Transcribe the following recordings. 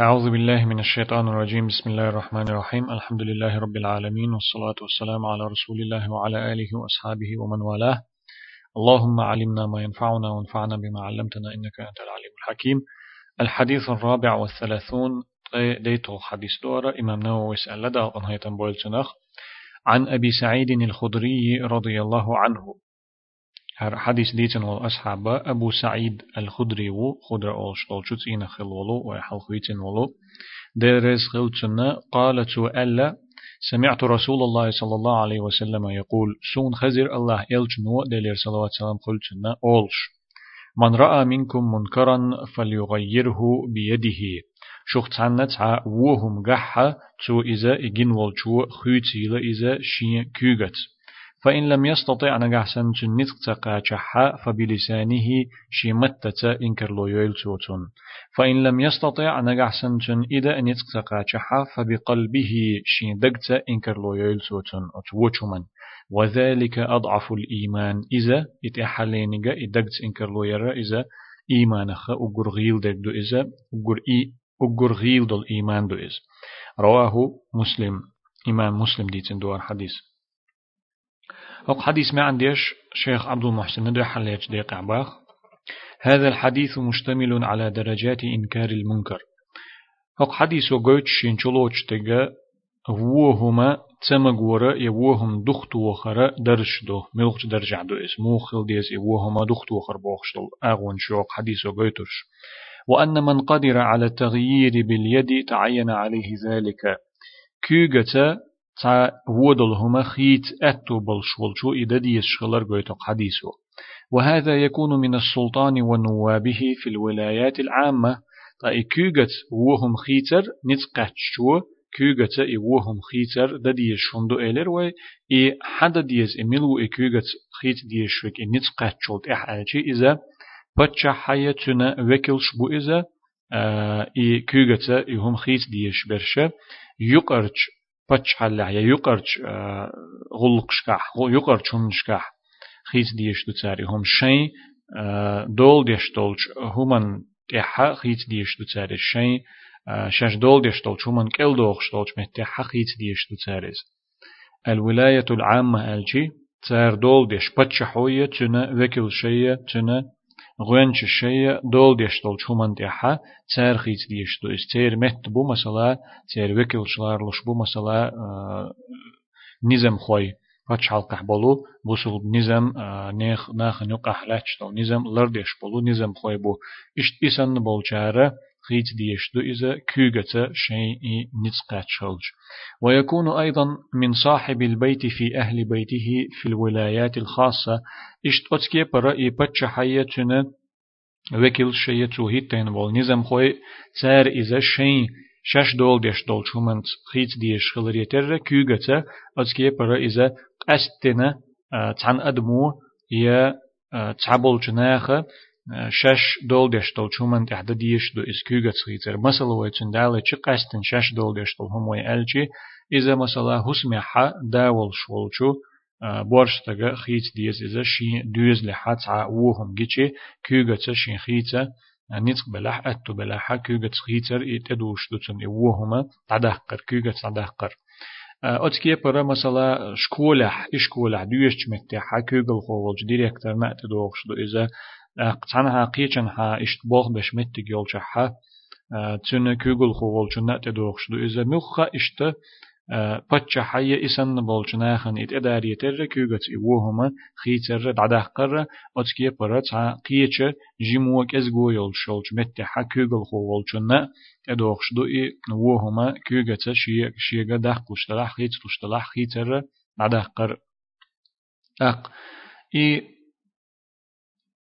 أعوذ بالله من الشيطان الرجيم. بسم الله الرحمن الرحيم. الحمد لله رب العالمين والصلاة والسلام على رسول الله وعلى آله وأصحابه ومن والاه. اللهم علمنا ما ينفعنا وانفعنا بما علمتنا إنك أنت العليم الحكيم. الحديث الرابع والثلاثون ديتو حديث دورة. إمام نووي سأل لدى عن أبي سعيد الخدري رضي الله عنه. هر حديث ديتن والأصحاب أبو سعيد الخدري و خدر أولش طولشوت إينا خلولو ويحل خويتن ولو. درز خلتنا قالت ألا سمعت رسول الله صلى الله عليه وسلم يقول سون خزر الله إلجنو دلير صلوات سلام قلتنا أولش. من رأى منكم منكرا فليغيره بيده شخص عنت وهم قحة تو إذا إجن والجو خيتي إذا شين كيغت فإن لم يستطع نجحسن نطق تقاچحا فبلسانه شمتة إنكر لو يلتوتون فإن لم يستطع نجحسن إذا نطق تقاچحا فبقلبه شندقت إنكر لو يلتوتون أتوچمن وذلك أضعف الإيمان. إذا إتحلينجا إدقت إنكر لو يرى. إذا إيمانخ أقر غيل دو. إذا أقر إي أقر غيل دو الإيمان دو. إذا رواه مسلم. إمام مسلم ديتن دوار حديث. وق حديث ما عنديش شيخ عبد المحسن ندري حليش ديق عباخ هذا الحديث مشتمل على درجات إنكار المنكر. وق حديث وقوت شين چلوش تيغا ووهما تمغورا يوهم دخت وخرا درش دو. ملغش درجع دو إس. موخل ديس يوهما دخت وخر بوخشتل أغون شوق حديث وقوتش. وأن من قدر على التغيير باليد تعين عليه ذلك. كيغتا تا ودل هما خيت أتو بالشولشو إذا ديس شغلر قويتو حديثو وهذا يكون من السلطان ونوابه في الولايات العامة. تا إكوغت وهم خيتر نتقاتشو كوغت وهم خيتر دا ديس شندو إلر وي إي حدا ديس إميلو إكوغت خيت ديس شوك إي نتقاتشولت إحالجي إذا بچا حيا تنا وكلش بو إذا إي كوغت إهم خيت ديش برشا. يقرش بتش حلا يا يقرش غلق شكح يقرش هم شكح خيس ديش دو تاري هم شين دول ديش دولش همان تحا خيس ديش دو تاري شين شاش دول ديش دولش همان كل دوخش دولش متحا خيس ديش دو تاريز الولاية العامة الجي تار دول ديش بتش حوية تنا وكل شيء تنا غوانش الشيء دول ديش دول شومان ديحا تار خيت ديش دو اس تير مت بو مثلا تير وكل شلار لش بو مثلا آه نظام خوي فاتش حلقة بولو بوصل نظام نيخ ناخ نقح لاتش نظام لرديش بولو نظام خوي بو اشت إسان بولجارة خيت ديش دو إذا كوغة شيء نتسقات شلج ويكون أيضا من صاحب البيت في أهل بيته في الولايات الخاصة. إشت أتكي برأي بتش حياتنا وكيل شيء توهيتين والنظام خوي تار إذا شيء شش دول ديش دول شومنت خيت ديش خلريتر كوغة أتكي برأي إذا قستنا تان أدمو يا تعبول جناخه شش دول دشتل چومن تحت ديش دو اسكوغت سخيتر مثلا ويتن دالة چه قستن شش دول دشتل هم وي الچي إذا مثلا حسمي حا داول شولچو بورش تغا خيت ديز إذا شي دوز لحات ع وهم جيچي كوغت شين خيتا نتق بلح أتو بلحا كوغت خيتر إتدوش دوتن وهما تدهقر كوغت تدهقر أتكي برا مثلا شكولح إشكولح دوش متحا كوغل خوولج ديريكتر ما تدوخش دو إذا قطعنها قيچن ها اشتباخ بش متك يولشها تن كوغل خوول چن تدوخش دو إذا مخا إشت بچا حي إسن بولچنا خن إت إداري تر كوغت إوهما خيتر دعده قر أتكي برا تا قيچ جيموك إزغو يول شولچ متحا كوغل خوول چن تدوخش دو إي وهما كوغت شيء شيء دخ قشتلاح خيت قشتلاح خيتر دعده قر. أق. إي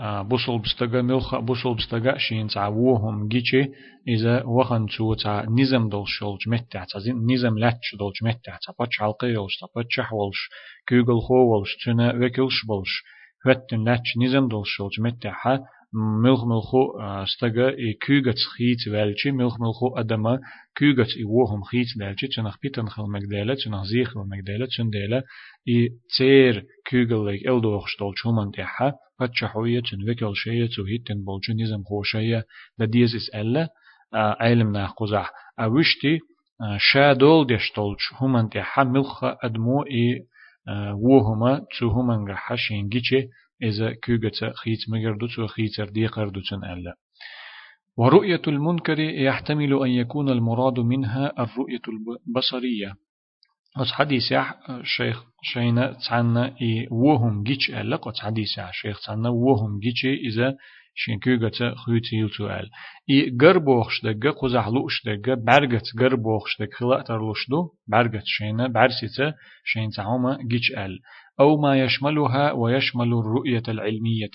بوصل بستغا ملخ بوصل بستغا شين تاع وهم إذا وخن تو تاع نظام دول شولج متع تاع نظام لاتش دولج متع تاع باتش حلقي يولش تاع باتش حولش كوغل خو ولش تنا وكلش بولش هتن لاتش نظام دول شولج متحا ملخ ملخو استغا اي كوغت خيت والچي ملخ ملخو ادما كوغت اي وهم خيت والچي تنخ بيتن خل مگداله تنخ زيخ مگداله تنداله اي تير كوغل ليك الدوخ شتول چومن تحا فتشحوية تن وكل شيء تو هيتن بولچو نظام خوشية دا ديز اس الا علم ناخ قزح اوشتي شادول دشتولج همان تحا ملخ ادمو اي وهما تو همان حشين جيچه إذا كوغتا خيت مجردوت وخيتر دي قردوتن ألا. ورؤية المنكر يحتمل أن يكون المراد منها الرؤية البصرية. أص حديث شيخ شينا تعنا إي وهم جيش ألا. قد حديث شيخ تعنا وهم جيش إذا شينكوغتا خوتيل توال إي غربوخش دقا قزحلوش دقا برغت غربوخش دقا خلاء دو برغت شينا برسيتا شين تعوما جيش أل أو ما يشملها ويشمل الرؤية العلمية.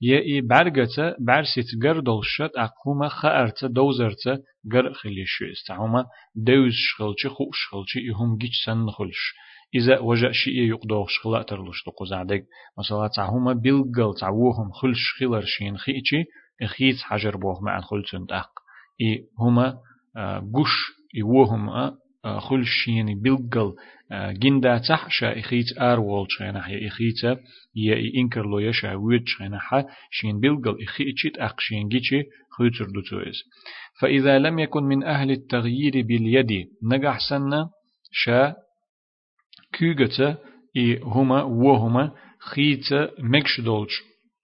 يأي برغة برسيت غر دولشت أقوما خأرت دوزرت غر خليش استعوما دوز شخلچ خو شخلچ يهم جيش سن خلش. إذا وجاء شيء يقدوغ شخلاء ترلوش تقوز عدك مثلا تعهما بلغل تعوهم خلش خلر شين خيچي إخيت حجر بوغ مع الخلتن تأق. إي هما قش إيوهم خلشيني بلغل جندا تح شا إخيت آر وول شينا هي إخيت يا إنكر لو يشا ويد شينا ح شين بلغل إخيتشت أقشين جيتشي خيتر دوتويز فإذا لم يكن من أهل التغيير باليد نجح سنة شا كيغتا إي هما وهما خيت مكش دولش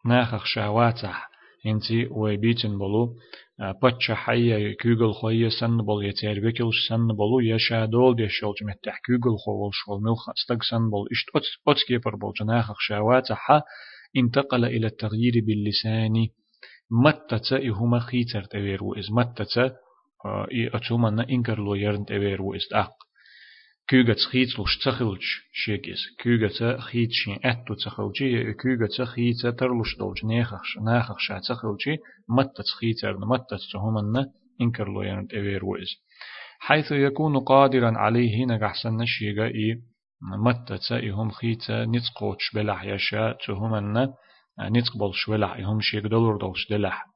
ناخخ شاواتح إنتي ويبيتن بلو باتشا حيا كوغل خويا سن بول يتير بكلش سن بولو يشا دول دي شولج متح كوغل خوول شول ملخ استق سن بول اشت اتس اتس كيبر بول جناخ شاوات حا انتقل إلى التغيير باللسان متى هما خيتر تغير وإز متى إي أتوما إنكر لو يرن تغير وإز أق كوغا تخيت لوش تخلج شيكيس كوغا تخيت شين اتو تخلجي كوغا تخيت ترلوش دولج ناخخ ناخخ شا تخلجي متى تخيت ارن متى تهمنا انكر لو يرن تغير وإز حيث يكون قادرا عليه نجحسن نشيغا إي متى تأيهم خيتا نتقوش بلح يشا تهمنا نتقبل شولح يهم شيك دولار دولش دلح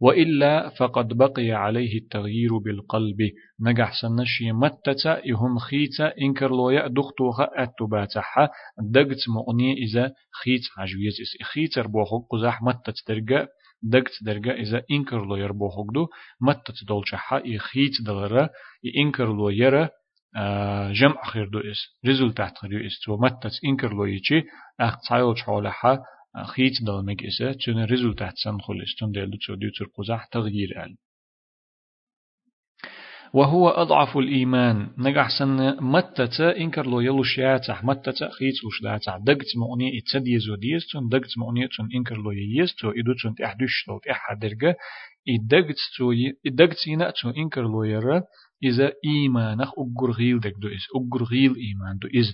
وإلا فقد بقي عليه التغيير بالقلب. نجح سنشي متتا يهم خيتا إنكر لويا دختوها أتباتها دقت مؤني إذا خيت عجويز إس خيتر بوخو قزح متت درجة دقت درجة إذا إنكر لو يربوخو دو متت دولشها إخيت دلرا إنكر لو يرى جمع خير دو إس ريزولتات خير إس. تو متت إنكر لو يجي أخت سايل حولها خيت دلمك إسا تون ريزولتات سن خلص تون ديلو تسو ديوتر قزح تغيير أل وهو أضعف الإيمان. نجح سن متتا إنكر لو يلو شياتح متتا خيت وش داتح دقت مؤني اتسد يزو ديستون دقت مؤني تون إنكر لو ييستو إدو تون تحدوش تو تحدرقة إدقت تو إدقت ينا تو إنكر لو يرى إذا إيمانخ أقر غيل دك دو إز أقر غيل إيمان دو إز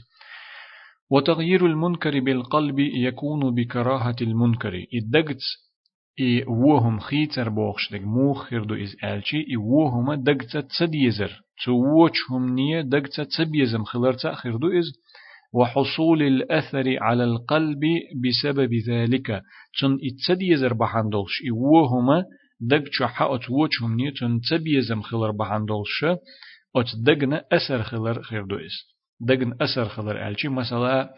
وتغيير المنكر بالقلب يكون بكراهة المنكر. الدقت إي وهم خيتر بوخش دق موخر دو إز آلشي إي وهم دقت تسديزر تووچهم نية دقت تسبيزم خلر تأخر دو إز وحصول الأثر على القلب بسبب ذلك تن اتسديزر بحندولش إي وهم دق شحا أتووچهم نية تن تسبيزم خلر بحندولش أتدقنا أثر خلر خير دو إز دقن أسر خلر ألشي مثلا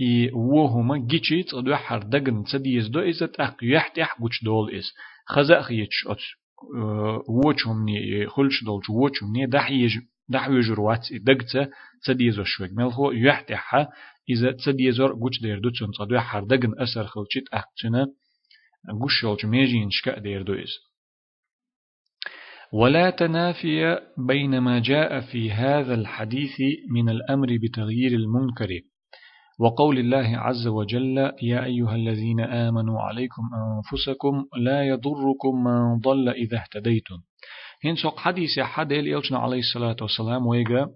إي وهما جيتشي تقدو حر دقن تديز دو إذا تحق يحتح قوش دول إز خزا خيتش أت ووچهم ني خلش دولش ووچهم ني دح يج دح يجروات دقت تديز شوك ملخو يحتح إذا تديزور قوش دير دو تون تقدو حر دقن أسر خلشي تحق تنا قوش يولش ميجين شكا دير دو إز ولا تنافي بين ما جاء في هذا الحديث من الأمر بتغيير المنكر. وقول الله عز وجل يا أيها الذين آمنوا عليكم أنفسكم لا يضركم من ضل إذا اهتديتم. هن سوق حديث حد يلشنا عليه الصلاة والسلام ويجا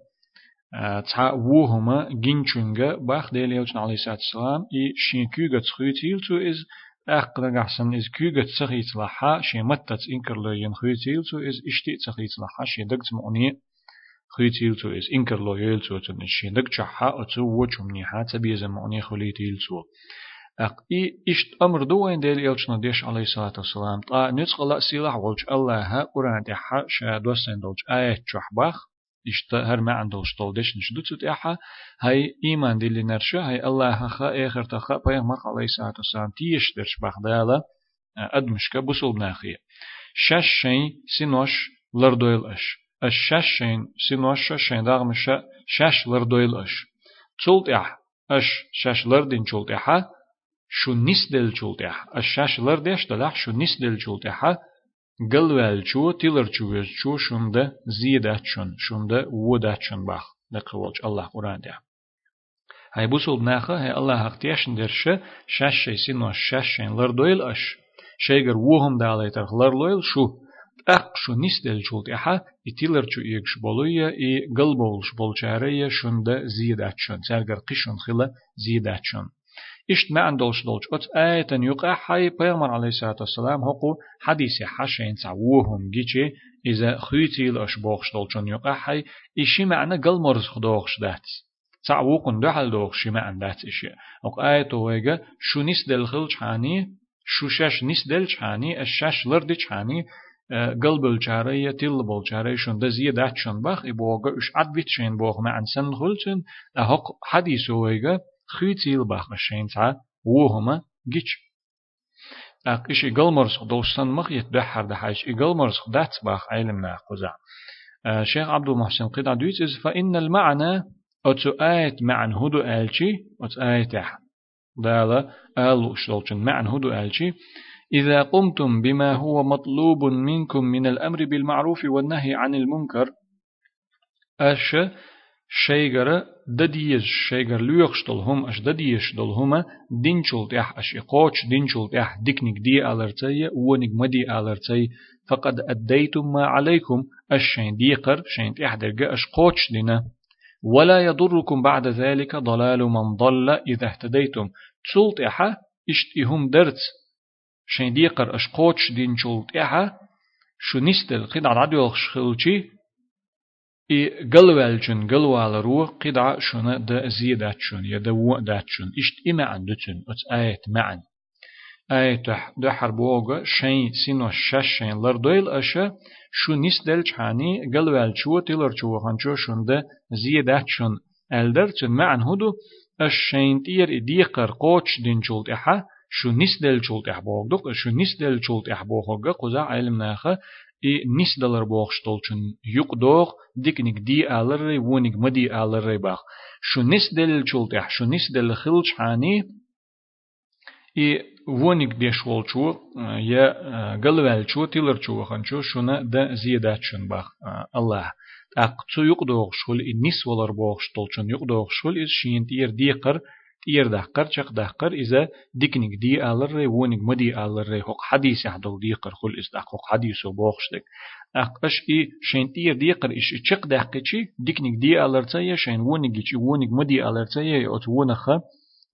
تسعى وهما جنشنجا باخ ديل يلشنا عليه الصلاة والسلام إي شينكوغا تخيتيل تو إز أقل قحسن إز كيغت سخيت لحا شي متت إنكر لو ين خيتيل تو إز إشتي سخيت لحا شي دقت مؤني خيتيل تو إز إنكر لو يل تو تن شي دق جحا أتو وجم نيحا تبيز مؤني خليتيل تو أق إي إشت أمر دوين ديل يلشنا ديش عليه الصلاة والسلام طا نتق الله سيلح ولج الله قرآن تحا شادوسين دولج آية شحباخ إشت هر ما عندوش طول ديش نشدوت تحا هاي إيمان دي نرشا هاي الله خا آخر تخا بيغمر عليه الصلاة والسلام تيش درش باخ دالا أدمشك بسول بناخية شش شين سينوش لردويل أش الشش شين سينوش شين داغمش شش لردويل أش تولت إح أش شش لردين تولت إحا شو نس دل چولتح الشاش لردش دلح شو نس دل چولتح قلوال چو تيلر چوز چو شونده زيدات شون شونده ودات شون باخ لقوالج الله قرآن ده هاي بوصل بناخه هاي الله حقتيشن درشه شاش شي سينو شاش شين لردويل اش شيغر وهم داليتر لرلويل شو أق شو نس دل چولت إحا إتيلر چو إيكش بولويا إي قلبولش بولچاريا شونده زيدات شون سرگر قشون خلا زيدات شون إشت ما عندوش دولش أت آية يقع حي بيغمر عليه الصلاة والسلام هقو حديث حشين تعوهم جيشي إذا خيتي لأش بوخش دولشون يقع حي إشي معنى قل مرز خدوخش دات تعوقن دحل دوخش معنى دات إشي. أق آية تويجا شو نس دل خلش حاني شو شاش نس دل حاني الشاش لردش حاني قلب الجارية تل بالجارية شون دزية دات شون بخ إبوغا إش عدبت شين بوغ معنى سن خلشن أهق حديث ويجا خيتيل باخ الشين تا وهما جيش أق إيش إقل مرسخ دوستان مخ يتبحر دحاش إقل مرسخ دات باخ علمنا قزع شيخ عبد المحسن قطع دويت فإن المعنى أتو آيت معن هدو آلشي أتو آيت يح دالا آلو شلوشن معن هدو آلشي إذا قمتم بما هو مطلوب منكم من الأمر بالمعروف والنهي عن المنكر أش شيغر دديش شيغر ليوخشتل هم اش دديش دل هما دينشولت اح اش اقوش دينشولت اح ديكنيك دي الرتي ونيك مدي الرتي فقد اديتم ما عليكم الشين ديقر شين احدرق اش قوش دينا ولا يضركم بعد ذلك ضلال من ضل إذا اهتديتم تسولت احا اشتهم درت. شين ديقر اش قوش شو نستل قد عدو خلشي إي قلوال جن قلوال رو قدع شنا دا زيادات شن يدا وقدات شن إشت إما عندتن أت آية معن آية دا حربوغا شين سينو شش شين لردويل أشا شو نس دل چاني قلوال شو تلر شو خانشو شن دا زيادات شن ألدر تن معن هدو الشين تير إديقر قوش دين شولت إحا شو نس دل شولت إحبوغ شو نس دل شولت إحبوغ قزا علم ناخا и нис далар бог штолчун юк дог дикник ди алры воник мади алры бах шу нис дел чултах шу нис дел хилч хани и воник деш волчу я галвелчу тилерчу ханчу шуна да зиедачун бах аллах ақ цу юқ доғшул нис волар боғштолчун юқ доғшул из шиент ер диқыр تير دهقر چق دهقر إذا ديكنك دي آلر ونك مدي آلر حق حديث يحدو ديقر خل دق حق حديث وبوخشتك أقش إي شين تير ديقر إش چق دهقشي ديكنك دي آلر تايا شين ونك إش ونك مدي آلر تايا يوت ونخ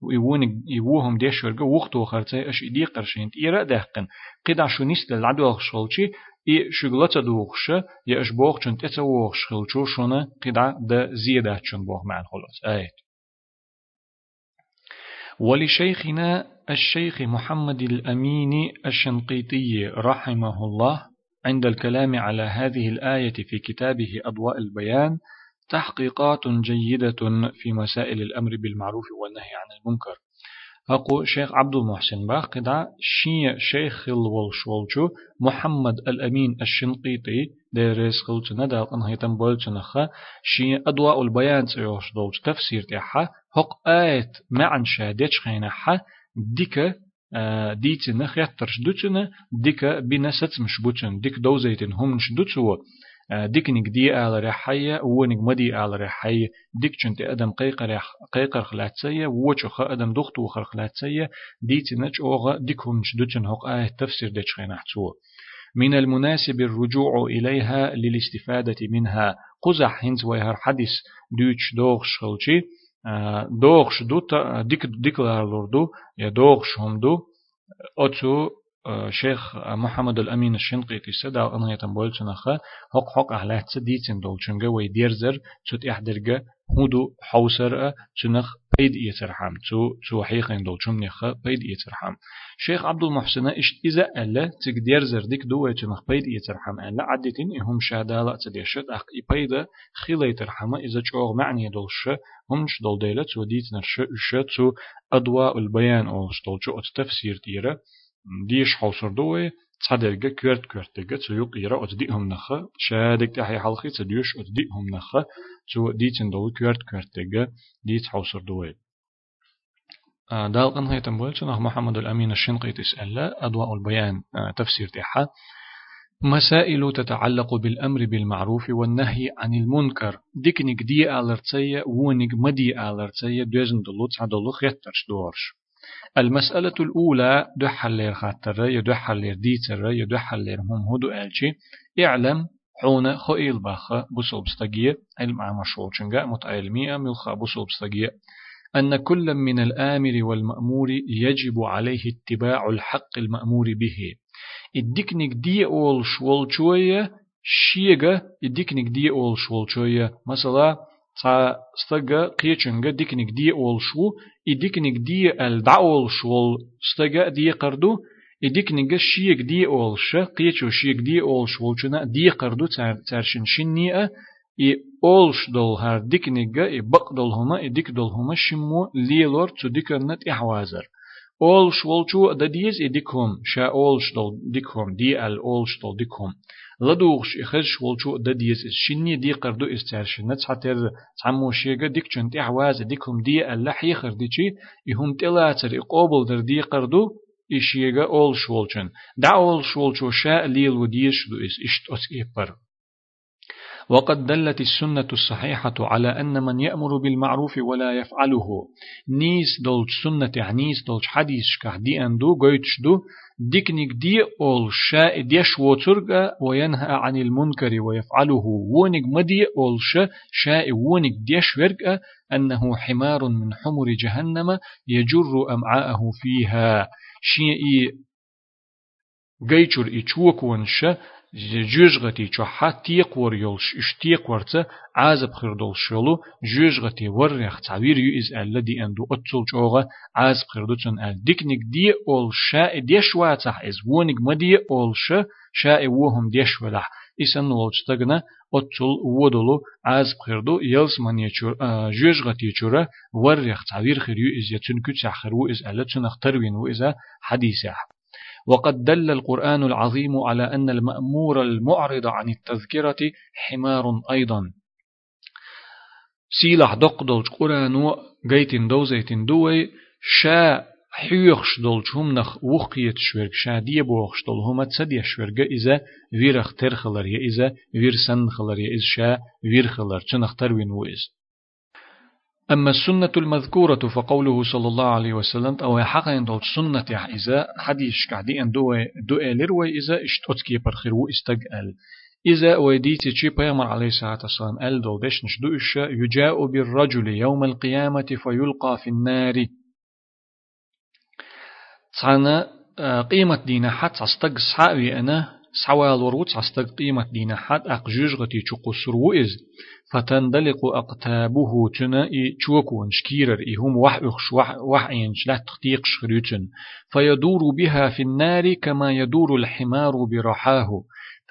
ويونك يوهم ديش ورقة وقتو خرتاي أش إدي قرشين تيرا دهقن. قد شو نست العدو خشولشي إي شغلة دوخش يا أش بوخ چون تتا وخ شخلشو شونه قد دا زيادة چون بوخ معن خلاص. آيت ولشيخنا الشيخ محمد الأمين الشنقيطي رحمه الله عند الكلام على هذه الآية في كتابه أضواء البيان تحقيقات جيدة في مسائل الأمر بالمعروف والنهي عن المنكر. أقو شيخ عبد المحسن قدع شي شيخ الولشولجو محمد الأمين الشنقيطي ديريس خلتنا دال أنهيتن بولتنخا شي أدواء البيان سيوش دولج تفسير تيحا هق آيت معن شاديش خينحا ديك ديت نخ يترش دوتنا ديك بنا ستمش بوتن ديك دوزيتن هم شدوتسو ديكنك دي آل رحية ونك مدي آل رحية ديك چنت أدم قيقر خلاتسية وچو خ أدم دختو خر خلاتسية ديت نج أوغا ديكهم شدوتن هق آية تفسير ديش خينحتسو من المناسب الرجوع إليها للاستفادة منها. قزح هنز ويهر حديث دوش دوغ شغلشي دوغش دو ديك ديكلار لوردو يا دوغش هم دو أتو شيخ محمد الأمين الشنقيطي سدا أنا يتنبول تنخا حق حق أهلات سديتين دول چونغا وي ديرزر تشت إحدرغا هودو حوسر تنخ بيد يترحم. تو تو حيقين دول شم نخ بيد يترحم. شيخ عبد المحسن إشت إذا ألا تقدر زردك دوة نخ بيد يترحم. ألا عدتين إهم شادالة تديشت أخ إبيدا خيلة يترحم. إذا جوغ معني دول ش همش دول ديلة تو ديت نرش ش تو أدواء البيان أو شتول شو تفسير ديرة ديش حوصر دوه تصدرجة كورت كورتجة تيوق يرا أتديهم نخا شادك تحي حلقي تديوش أتديهم نخا تو ديتن دول كورت كورتجة ديت حوصر دوه دالقن هي تنبول نخ محمد الأمين الشنقي تسأل أضواء البيان تفسير تحا مسائل تتعلق بالأمر بالمعروف والنهي عن المنكر ديكنيك دي آلرتسية ونيك مدي آلرتسية دوزن دلو تعدلو خيترش دورش المسألة الأولى دحلير خاطر يدحلير ديتر يدحلير هم هدو ألشي. اعلم حونا خويل باخ بوسو بستجية علم عام شولشنجا متعلمية ملخا بوسو بستجية أن كل من الآمر والمأمور يجب عليه اتباع الحق المأمور به. الدكنك دي أول شوال شوية شيغا الدكنك دي أول شوال شوية. مثلا تا ستجا قيچنجا ديكنك دي أول شو إديكنك دي الدعول شو ستجا دي قردو إديكنك شيك دي أول ش قيچو شيك دي أول شو چنا دي قردو ترشن شنية إي أولش دول هر ديكنك إي بق دول هما إي ديك دول هما شمو ليلور تو ديكرنت إحوازر أولش ولچو دديز إي ديكهم شا أولش دول ديكهم دي ال أولش دول ديكهم لدوغش إخش ولشو دديس شني دي قردو استعرش نتس حتى تعمو شيغا ديك چنتي عواز ديكهم دي اللح يخر ديشي يهم تلاتر إقوبل در دي قردو إشيغا أول شولچن دا أول شولچو شاء ليل وديش دو إس إشت أس إبر وقد دلت السنة الصحيحة على أن من يأمر بالمعروف ولا يفعله. نيس دولج سنة نيس دولج حديث شكح دي أندو قويتش دو ديكنيك دي أول شاء ديش وترغى وينهى عن المنكر ويفعله. ونك مدي أول شاء شاء ونك ديش ورغى أنه حمار من حمر جهنم يجر أمعاءه فيها. شيء قيتشر إيشوك ونشا جوجغتي چو حتيق ور يولش اشتيق ورته عازب خردول شلو جوجغتي ور يخ تعبير يو از الذي اندو اتول چوغا عازب خردو چن ال ديكنيك دي اول شاء ديش واتح از ونيك مدي اول شا شاء وهم ديش ولح إسان نولشتغنا أتول ودلو عازب خردو يلس من يچور جوجغتي چورا ور يخ تعبير خريو از يتن كتش خرو از الاتن اختروين و إذا حديثة وقد دل القرآن العظيم على أن المأمور المعرض عن التذكرة حمار أيضا. سيلح دقدل قرآن جيتن دوزيتن دوي شا حيوخش دول هم نخ وخيت شورك شا دي بوخش دول هما تسدي شورك إذا ويرخ ترخلر يا إذا وير سنخلر يا إذا شا ويرخلر تنخ تروين وإذ. أما السنة المذكورة فقوله صلى الله عليه وسلم أو حقا دول سنة إذا حديث كعدي أن دو دو لروي إذا إشتوتكي برخير استقأل. إذا وديتي شي بيامر عليه الصلاة والسلام قال دول ديش نشدوش يجاء بالرجل يوم القيامة فيلقى في النار. تانا قيمة دينا حتى استق سحاوي أنا سوال وروت عستق قيمة دينا حد أقجوج غتي تقصر وإز فتندلق أقتابه تنا إي شكيرر إي هم وح أخش وح, وح إنش لا تختيق شخريتن فيدور بها في النار كما يدور الحمار برحاه.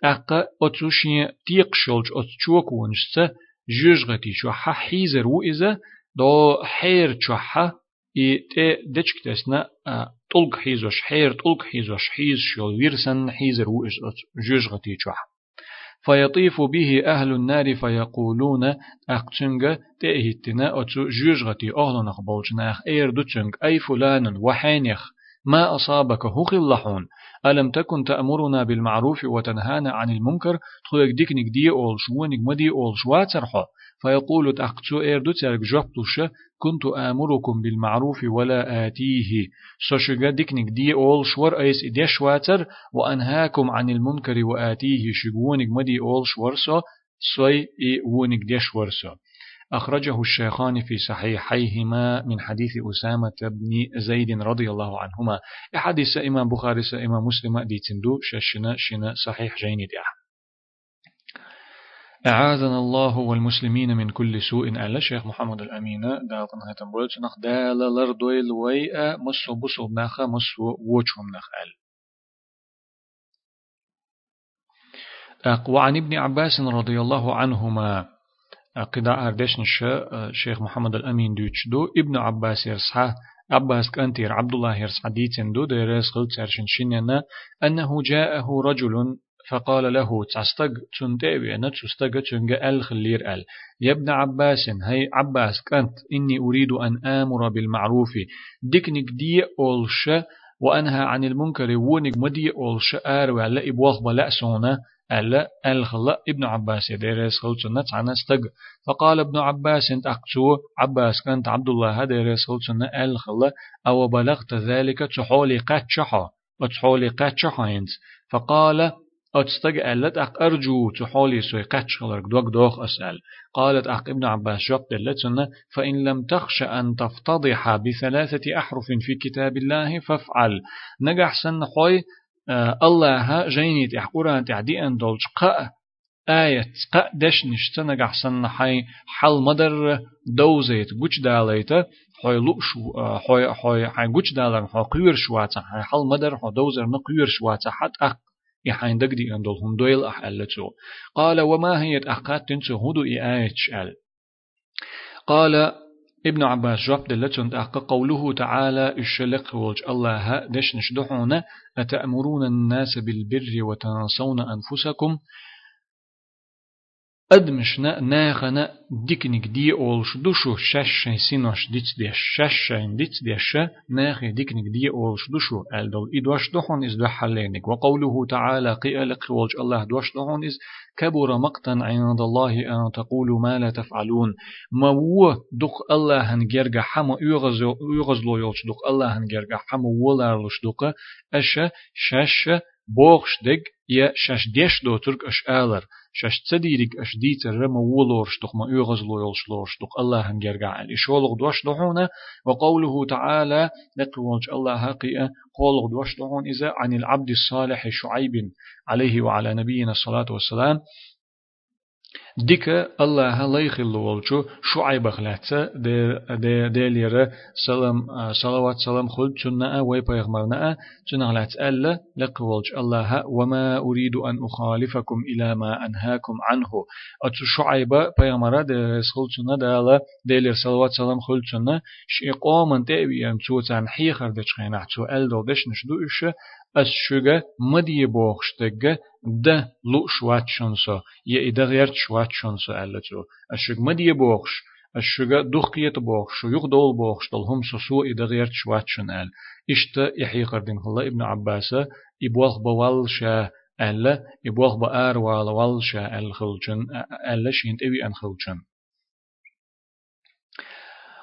أقا أتوشي تيق شلج أتشوكون جوج غتي شو حيزر وإذا دو حير شوحة دچك تسنا طلق حيزوش حير طلق حيزوش حيز شو ويرسن حيزر وإش جوج غتي شوح فيطيف به أهل النار فيقولون أقتنغ تأهتنا أتو جوج غتي أهلنا خبولجناخ أير دوتشنغ أي فلان وحينيخ ما أصابك هو خلحون ألم تكن تأمرنا بالمعروف وتنهانا عن المنكر تخلق ديكنك دي أول شوانك مدي أول شواترحو فيقول تأقتو إردو ترك جبتوش كنت آمركم بالمعروف ولا آتيه. سوشغا ديكنك دي أول شور أيس إدي شواتر وأنهاكم عن المنكر وآتيه. شغونك مدي أول شورسو سوي إي وونك دي شورسو أخرجه الشيخان في صحيحيهما من حديث أسامة بن زيد رضي الله عنهما. حديث إمام بخاري إمام مسلم دي تندو ششنا شنا صحيح جيني دي أعاذنا الله والمسلمين من كل سوء. ألا شيخ محمد الأمين دالتن هاتم بولت نخ دال لردويل ويا مسو بسو نخ مسو وچهم نخ أل وعن ابن عباس رضي الله عنهما قدا أردشنش شيخ محمد الأمين دوتش دو. ابن عباس يرسحه عباس كأنتير عبد الله يرسح ديتن دو. ديرس خلت شنشننا أنه جاءه رجل فقال له تستق تنتبه نتستق تنج أل خلير أل. يا ابن عباس هي عباس كانت إني أريد أن آمر بالمعروف. ديكنك دي أولش وأنهى عن المنكر ونك مدي أولش آر ولا إبواخ بلا سونا ألا الخلا ابن عباس. يدرس خلصنا عن استق فقال ابن عباس إنت أقصو عباس كانت عبد الله. هدرس خلصنا الخلا أو بلغت ذلك تحولي قد شحا وتحولي قد شحا فقال أتستج ألت أق أرجو تحولي سوي قتش خلرك دوك دوخ أسأل. قالت أق ابن عباس جاب دلتنا فإن لم تخش أن تفتضح بثلاثة أحرف في كتاب الله فافعل. نجح سن خوي آه الله جينيت إحقوران تعدي أن دولش قاء آية قاء دش نشتنا نجح سن حي حل مدر دوزيت قوش داليت. حي لؤش حي حي حي قوش دالر حي قير شواتا حي حل مدر حي دوزر نقير شواتا حت أق يحين دقدي أندل هم دويل أح ألتو قال وما هي أحقات تنسو هدو إياتش أل؟ قال ابن عباس جاب دلتون أحق قوله تعالى الشلق والج الله دش نشدحون أتأمرون الناس بالبر وتنسون أنفسكم؟ أدمشنا ناخنا ديكنك دي أولش دوشو شش سينوش ديت ديش شش ديت ديش ناخي ديكنك دي أولش دوشو ألدول إدوش دوحون إز دوحلينك وقوله تعالى قيالك والج الله دوش دوحون إز كبر مقتا عند الله أن تقولوا ما لا تفعلون ما هو دق الله هنجرجع حما يغزلو يولش دق الله هنجرجع حما ولارلش دق أشا شش بوخش دق يا شش ديش دو ترك أش آلر شش تديرك أش ديتر رما ولورش دق ما يغز لويلش لورش دق الله هم جرجع الإشولغ دوش دحونا وقوله تعالى نقولش الله هقيئة قولغ دوش دحون إذا عن العبد الصالح شعيب عليه وعلى نبينا الصلاة والسلام ديك الله لا يخلو والشو شعيب خلاتة دي دي ليرة سلام صلوات سلام خلد شنا وي بيغمرنا شنا خلات ألا لقولج الله وما أريد أن أخالفكم إلى ما أنهاكم عنه أتشو شعيب بيغمرة دي سخلد شنا دالا دي لير صلوات سلام خلد شنا شي قومن تأوي أم تشو تان حيخر دشخينا تشو ألدو دش نشدو إش أشجع مدي بوخشتجع ده لو شوات شنسو يا إذا غيرت شوات شنسو ألتو أشجع مدي بوخش أشجع دخيت بوخش يخ دول بوخش هم سسو إذا غيرت شوات شن أل إشت يحيي قردين الله ابن عباس إبوخ بوال شا ألا إبوخ بآر وال شا الخلجن ألا شينت أبي أن خلجن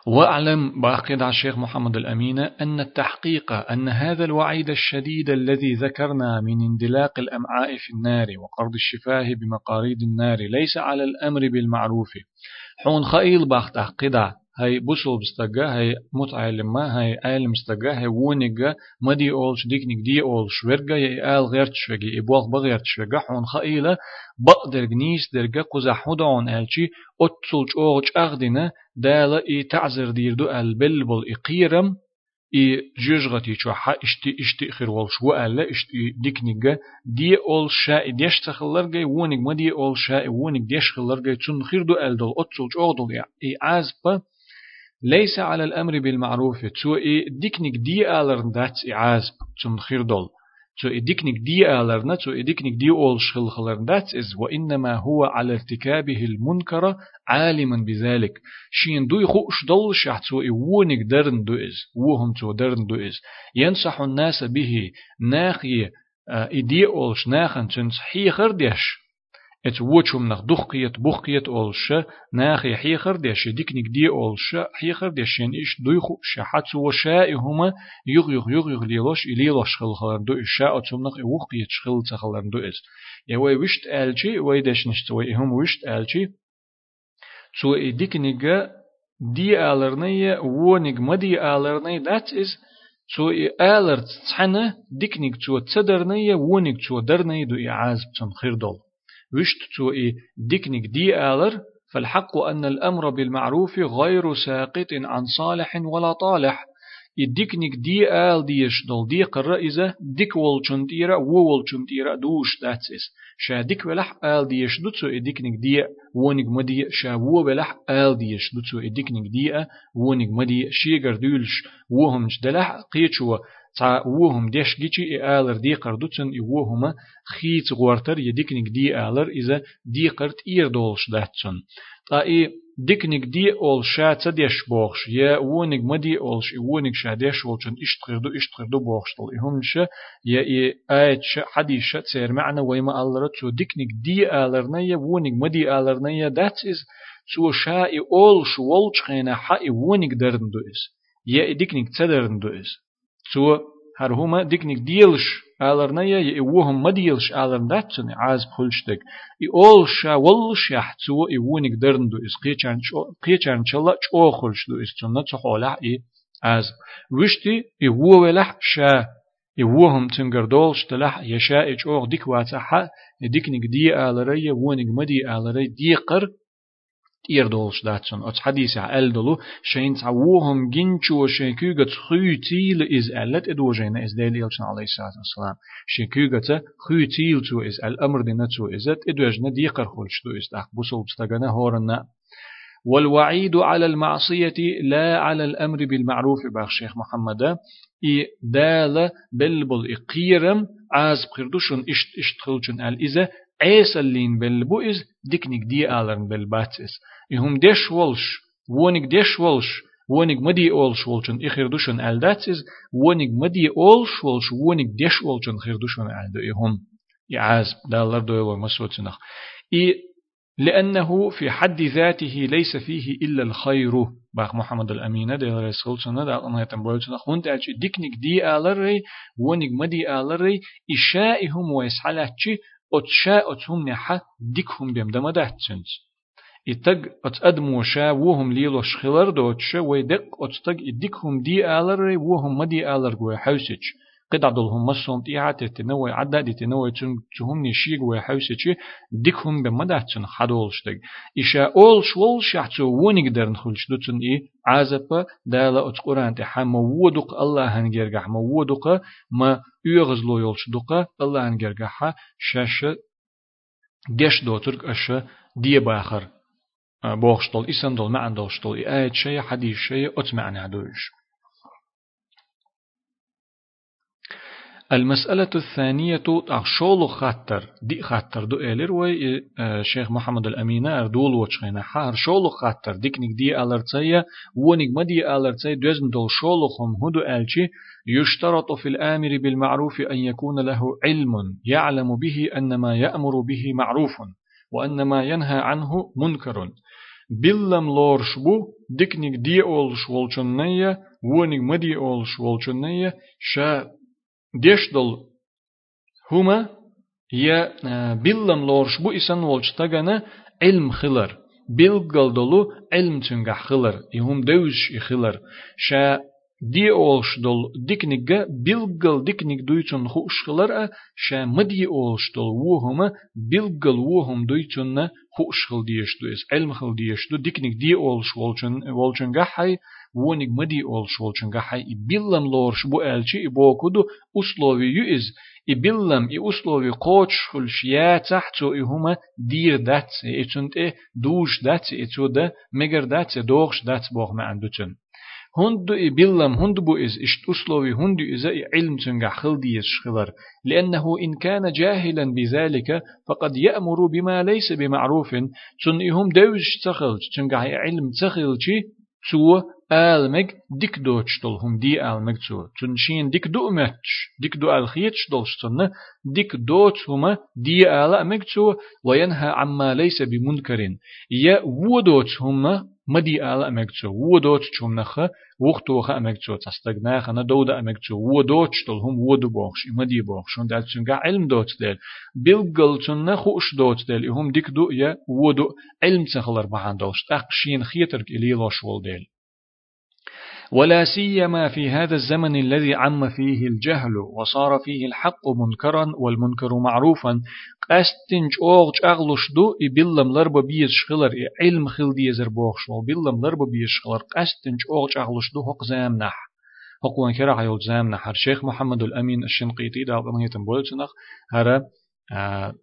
واعلم باقي الشيخ محمد الأمين أن التحقيق أن هذا الوعيد الشديد الذي ذكرنا من اندلاق الأمعاء في النار وقرض الشفاه بمقاريد النار ليس على الأمر بالمعروف. حون خيل باخت هاي بوسل بستجا هاي متعلمة هاي عالم استجا هاي ونجا مدي أولش ديكنيك دي أولش ورجا يا آل غيرت شوجي إبواغ بغيرت شوجا حون خيلة بقدر جنيس درجا قزا حدعون ألشي أتصلش أوغش أغدنا دالا إي تعزر ديردو البلبل إقيرم إي جوجغتي شو حا إشتي إشتي خير والش وألا إشتي ديكنيجا دي أول شاء ديش تخلرجي ونج ما دي أول شاء ونج ديش خلرجي تون خير دو ألدل أتصلش أوغدل إي عازبا ليس على الأمر بالمعروف. تو إي ديكنيك دي آلر داتس إعازب تم خير دول. تو إي ديكنيك دي آلر تو إي ديكنيك دي أول شخل خلر داتس إز وإنما هو على ارتكابه المنكر عالما بذلك. شين دو يخوش دول شح تو إي وونك درن دو إز وهم تو درن دو إز. ينصح الناس به ناخي إدي أولش ناخن تنصحي خرديش ات وچوم نخ دخقيت بخقيت اولش ناخ يحيخر ديش ديكنيك دي اولش حيخر ديشين إيش دويخو شحات وشاء هما يغ يغ يغ يغ ليلوش إليلوش خل خلر دو إشاء اتوم نخ وخقيت شخل تخلر دو إس يوي وشت آلشي ويدش نشتوي هم وشت آلشي سو ديكنيك دي آلرنية ونيك مدي آلرنية that is سو آلر تحنة ديكنيك تو تدرنية ونيك تو درنية دو إعاز بتن خير دول وشت تو إي ديكنك دي آلر فالحق أن الأمر بالمعروف غير ساقط عن صالح ولا طالح. يديكنك دي آل ديش دول دي قرر إذا ديك والچون تيرا و والچون تيرا دوش داتسيس شا ديك ولح آل ديش دوتسو يديكنك دي وونك مدي شا و ولح آل ديش دوتسو يديكنك دي وونك مدي شيغر دولش وهم جدلح قيچو تا وهم ديش جيشي اي آلر دي قردوتسن اي وهم خيت غورتر يديكنك دي آلر إذا دي قرد إير دولش داتسن تا أي ديكنك دي أول شا تديش بوخش يا وونك مدي اولش وونك شا ديش اولشن اشتغدو اشتغدو بوخش طل هم شا يا إي شا حدي شا تسير معنا ويما ألرت سو ديكنك دي آلرنيا وونك مدي آلرنيا that is سو شا إي أول شو ولش خينا حا إي وونك درن دو إس. يا ديكنك تدرن دو إس. سو هر هما ديكنك ديلش آلرنيا ي وهم مديلش آلرن داتسن عاز بخلشتك ي أول شا ولش يحتسو ي وونك درندو إس قيچان چلا چو خلشدو إس تنا تخولح إي عاز وشتي ي وو ولح شا ي وهم تنگردولش تلح يشا إچ أوغ ديك واتحا ديكنك دي آلريا وونك إيردولش داتسون أتس حديث ألدلو شين تعوهم جنشو شيكوغة خيوتيل إز ألت إدوجين إز ديلي يلشن عليه الصلاة والسلام شيكوغة خيوتيل تو إز الأمر دينا تو إزت إدوجنا ديقر خلش تو إز داق بوصل بستغنا هورنا والوعيد على المعصية لا على الأمر بالمعروف باخ شيخ محمد إي دال بلبل إقيرم عاز بخردوشن إشت إشت خلشن الإزة عيسلين بلبو إز ديكنيك دي آلرن بلباتس إهم ديش ولش وونيك ديش ولش وونيك مدي أولش ولشن إخيردوشن ألداتس وونيك مدي أولش ولش وونيك ديش ولشن خيردوشن ألدو إهم يعاز دالر دويلو مسوتنخ إي لأنه في حد ذاته ليس فيه إلا الخير. باخ محمد الأمينة دي رسول سنة دا أنا يتنبول سنة خونت أجي ديكنيك دي آلري ونيك مدي آلري إشائهم ويسحلاتشي أتشاء أتهم نحا ديكهم بيم دم دهتسنس. إتق أتأدمو شا وهم ليلو شخلر دوتشا ويدق أتتق إديكهم دي آلر وهم مدي آلر قوي حوسج. قد عدلهم مصون تيعا تتنوي عدا دي تنوي تهم نشيق وي حوسج ديكهم بمدهتسن حدولشتق إشا أول شوال شحتو ونق درن خلش دوتسن إي عازبا دالا أت قرآن تحا مودق الله هنجرقح مودق ما يغزلو يولش دقا الله هنجرقح شاش جش دوترك أشا دي باخر بوخشتول إسندول معن دولشتول آية شيء حديث شيء أتمعنا دوش المسألة الثانية أخشول خطر. دي خطر. دو إلر وي شيخ محمد الأمين أردول وشخينا حار شول خطر. ديكنك دي ألرتسيا ونك مدي ألرتسيا دوزن دول شولخم هدو ألشي. يشترط في الآمر بالمعروف أن يكون له علم يعلم به أن ما يأمر به معروف وأن ما ينهى عنه منكر. بلم لورش بو ديكنك دي أولش والشنية ونك مدي أولش والشنية شا ديشدل هما يا بلم لورش بو إسان ولش تغانا علم خلر بلغل دولو علم تنغا خلر يهم دوش خلر شا دي اولش دول ديكنيغا بيلغل ديكنيغ دويتون خوش خلر شا مدي اولش دول وهما بيلغل وهم دويتون خوش خل ديش دويس علم خل ديش دو ديكنيغ دي اولش ولچن ولچن غحي ونيغ مدي اولش ولچن غحي بيلم لورش بو الچي بوكودو اسلوي يؤز إبلم إي أسلوبي قوتش خلش يا تحتو إهما دير دات إتونت إيه دوش دات إتو ده مگر دات دوغش دات بوغ ما عندوتن هند إبلم هند بو إز إشت أسلوبي هند إذا علم تنجح خلدي يشخلر لأنه إن كان جاهلا بذلك فقد يأمر بما ليس بمعروف تن إهم دوش تخلج تنجح علم تخلج تو آلمك ديك دوتش هم دي آلمك تو تنشين ديك دو متش ديك دو الخيتش دولشتن ديك دوت هما دي آلمك تو وينهى عما ليس بمنكر يا ودوت هما مدي آلمك تو ودوت چوم نخ وقت وخ أمك تو تستغنا خنا دودا أمك تو ودوت هم ودو بوخش مدي بوخش دال تنجا علم دوت دل بيلقل تن خوش دوت دل هم ديك دو يا ودو علم تخلر بهان دوش تقشين خيترك إلي ول دل ولا سيما في هذا الزمن الذي عم فيه الجهل وصار فيه الحق منكرا والمنكر معروفا. قستنج اوغ اغلوش دو بيلم لرب بيز شخلر علم خل ديزر شول بيلم لرب بيز شخلر. قستنج اوغ اغلوش دو حق زام نح. حق وان كرا عيول زام نح. الشيخ محمد الأمين الشنقيطي دا قميتن بولتنخ هرا آه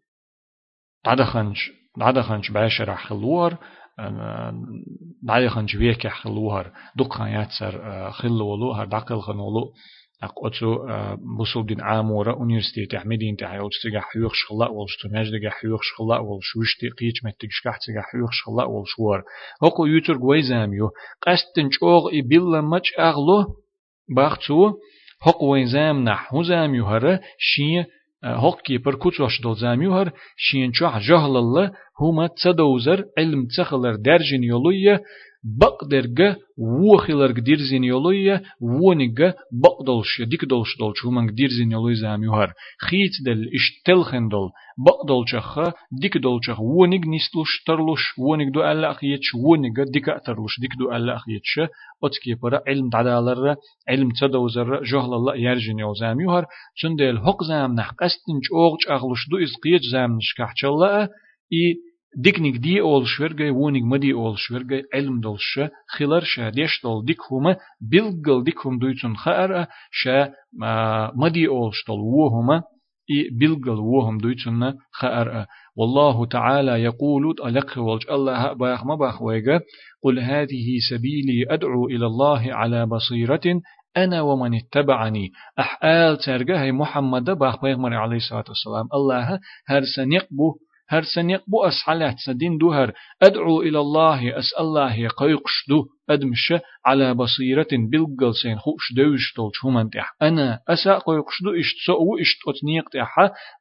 عدخنش عدخنش باشر خلور دعي خنج بيك خلوهر دقا ياتسر خلولو هر دقل خنولو. أقوتو بوصل دين عامورة أونيرسيتي أحمدين تاعي أو تستجع حيوخ شخلاء ولا شتماج دجع حيوخ شخلاء ولا شوشتي قيش متجش كح تستجع حيوخ شخلاء ولا شوار هقو يوتر جوي زاميو قستن جوغ إبلا مج أغلو باختو هقو وين زام نح هو زاميو هره شين هوكي پر كوتوش دو زاميوهر شين چوح جهل الله هما تصدوزر علم تخلر درجن يولوية بقدرگه و خلرگ دیرزین یولویه و نگه بقدلش دیک دلش دلش همانگ دیرزین یولوی زامیوهر خیت دل اش تلخن دل بقدلچخ دیک دلچخ و نگ نیستلش ترلش و نگ دو الله اخیتش و نگه دیک ترلش دیک دو الله اخیتش اتکی پر علم تعدالر علم تدوزر جهل الله يرجن يو زامیوهر چون دل حق زام نحقستنج اوغچ اغلش دو از قیت زام نشکحچله ای ديكنيك دي أول شورجي وونيك مدي أول شورجي علم دولش خلر شا ديش دول ديك هما بلغل ديك هم دويتون خار شا مدي أول شتول وهما إي بلغل وهم دويتون خار والله تعالى يقول ألق والج الله باخ ما باخ ويجا قل هذه سبيلي أدعو إلى الله على بصيرة أنا ومن اتبعني. أحآل ترجع محمد باخ بيغمر عليه الصلاة والسلام الله هر سنقبو هر سنيق بو أسحلات سدين دوهر أدعو إلى الله أسأل الله قيقش دو. أدمش على بصيرة بلقل سين خوش دوش تول شومن تح أنا أسا قيقش دو إشت سو إشت أتنيق تح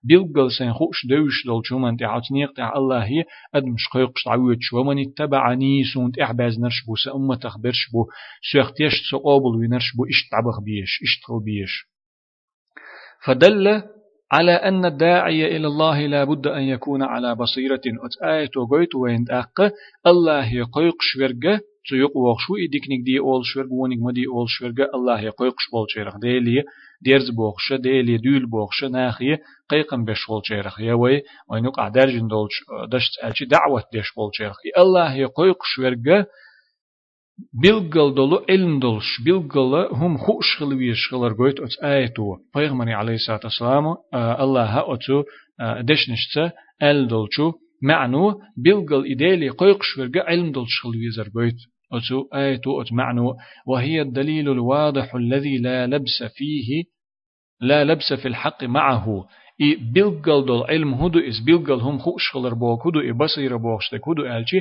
بلقل سين خوش دوش تول شومن تح أتنيق تح الله أدمش قيقش عويت شو. من اتبعني سون تح باز نرشبو سأمة تخبرش بو. سيختيش سقابل وينرشبو إشت عبخ بيش إشت بيش فدل على أن الداعي إلى الله لا بد أن يكون على بصيرة. أتآية وقيت وين أق. الله يقيق شورجة تيق وخشو إديكنك دي أول شورج ونك مدي أول شورجة الله يقيق شبول شيرخ ديلي. ديرز بوخش ديلي. دول بوخش ناخي. قيقم بشغل شيرخ يوي وينوك عدار جندولش دشت ألشي. دعوة ديش بول شيرخ الله يقيق شورجة بيلقل دولو علم دولش بيلقل هم خوش خلويش خلر قويت أت آيتو پیغمبر عليه الصلاة والسلام الله دشنشتا ال دولشو معنو بيلقل إدالي قيقش ورقا علم دولش خلويزر قويت أتو آيتو أت معنو وهي الدليل الواضح الذي لا لبس فيه لا لبس في الحق معه إي بيلقل دول علم هدو إس بيلقل هم خوش خلر بوك هدو إي بصير بوكشتك هدو ألشي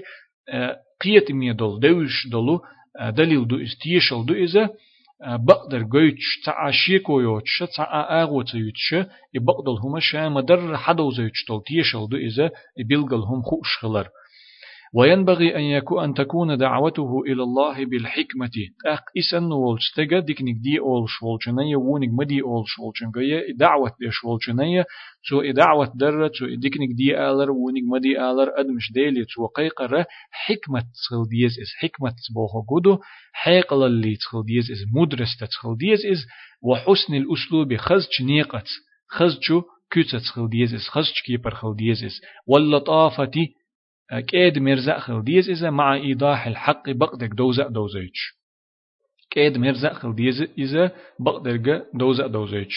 قيت مي دول دوش دولو دليل دو استيشل دو إذا بقدر قيتش تاع شيكو يوتش تاع آغو تيوتش يبقدل هما شا مدر حدو زيوتش دول تيشل دو إذا يبلغل هم خوش خلر وينبغي أن يكون أن تكون دعوته إلى الله بالحكمة. أق إسن والشتغا ديكنك دي أول شولشنية ونك مدي أول شولشنية دعوة دي شولشنية تو دعوة در تو ديكنك دي آلر ونك مدي آلر أدمش ديلي تو قيقر حكمة تخل ديز إس حكمة تبوخو قدو حيقل اللي تخل ديز إس مدرس تخل ديز إس وحسن الأسلوب خزج نيقت خزجو كيتس تخل ديز إس خزج كيبر خل ديز إس واللطافة كيد مرزق خل ديز إذا مع إيضاح الحق بقدك دوزق دوزيج. كيد مرزق خل ديز إذا بقدك دوزق دوزيج.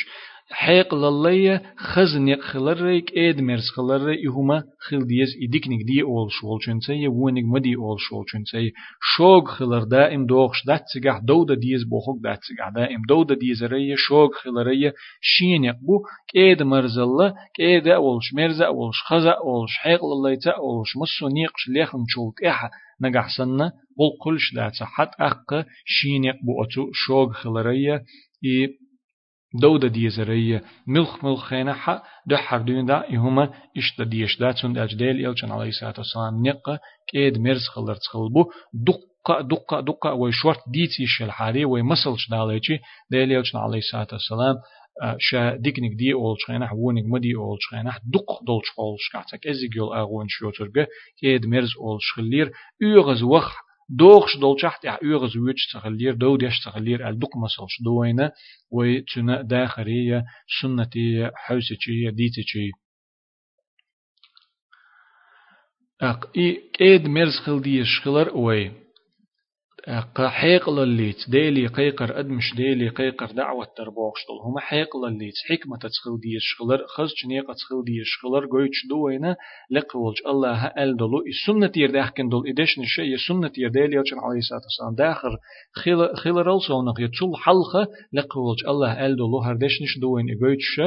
حيق للي خزن خلريك إيد مرز خلري يهما خل ديز إديكنك دي أول شول شنسي ونك مدي أول شول شنسي. شوق خلر دائم دوغش دات سجح دودة ديز بوخوك دات سجح دائم دودة ديز ري شوق خلري شين يقبو كيد مرزلا كيد أولش مرز أولش خزا أولش حيق للي تا أولش مصو نيقش ليخن شولك إحا. نجح سنة قل قلش دات حت أق شين يقبو أتو شوق خلري إي دودة ديزرية ملخ ملخ خينا حا دحر دون دا يهما إشتا ديش دا تون أجدال إلشان عليه الصلاة والسلام نقا كيد مرز خلر تخلبو دقة دقة دقة ويشورت ديتي شل وي مسلش داليتي ديل إلشان عليه الصلاة والسلام شا ديكنك دي أول شخينح وونك مدي أول شخينح دق دول شخول شكعتك أزيجيول أغوان شوترغة كيد مرز أول شخلير يغز وخ دوغش دول شحت يا يغز ويتش تغلير دو ديش تغلير الدق مسلش دوينة ويتنا داخرية سنتي حوسيتشي ديتشي أق إي كيد مرز خلديش خلر وي حيق لليت ديلي قيقر أدمش ديلي قيقر دعوة تربوخشتل هما حيق لليت حكمة تسخل دي شغلر خز جنيقة تسخل دي شغلر قويتش دوينا لقولج الله أل دلو السنة تير داخكن دول إدش نشي السنة تير ديلي يوچن عليه الصلاة والسلام. داخر خيل خيل رلسو نقيا تشل حلقة لقولج الله أل دلو هردش نش دوين إقويتش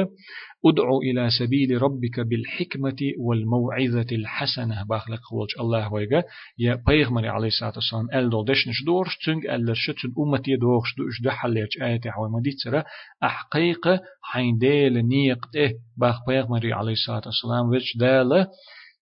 ادعو إلى سبيل ربك بالحكمة والموعظة الحسنة. باخلق خولج الله ويجا يا بيغمري عليه الصلاة والسلام أل دول دشنش دورش تنج أل شتن أمتي دورش دوش دحليش آيات حوي مديتسرة أحقيقة حين ديل نيقته باخ بيغمري عليه الصلاة والسلام وش داله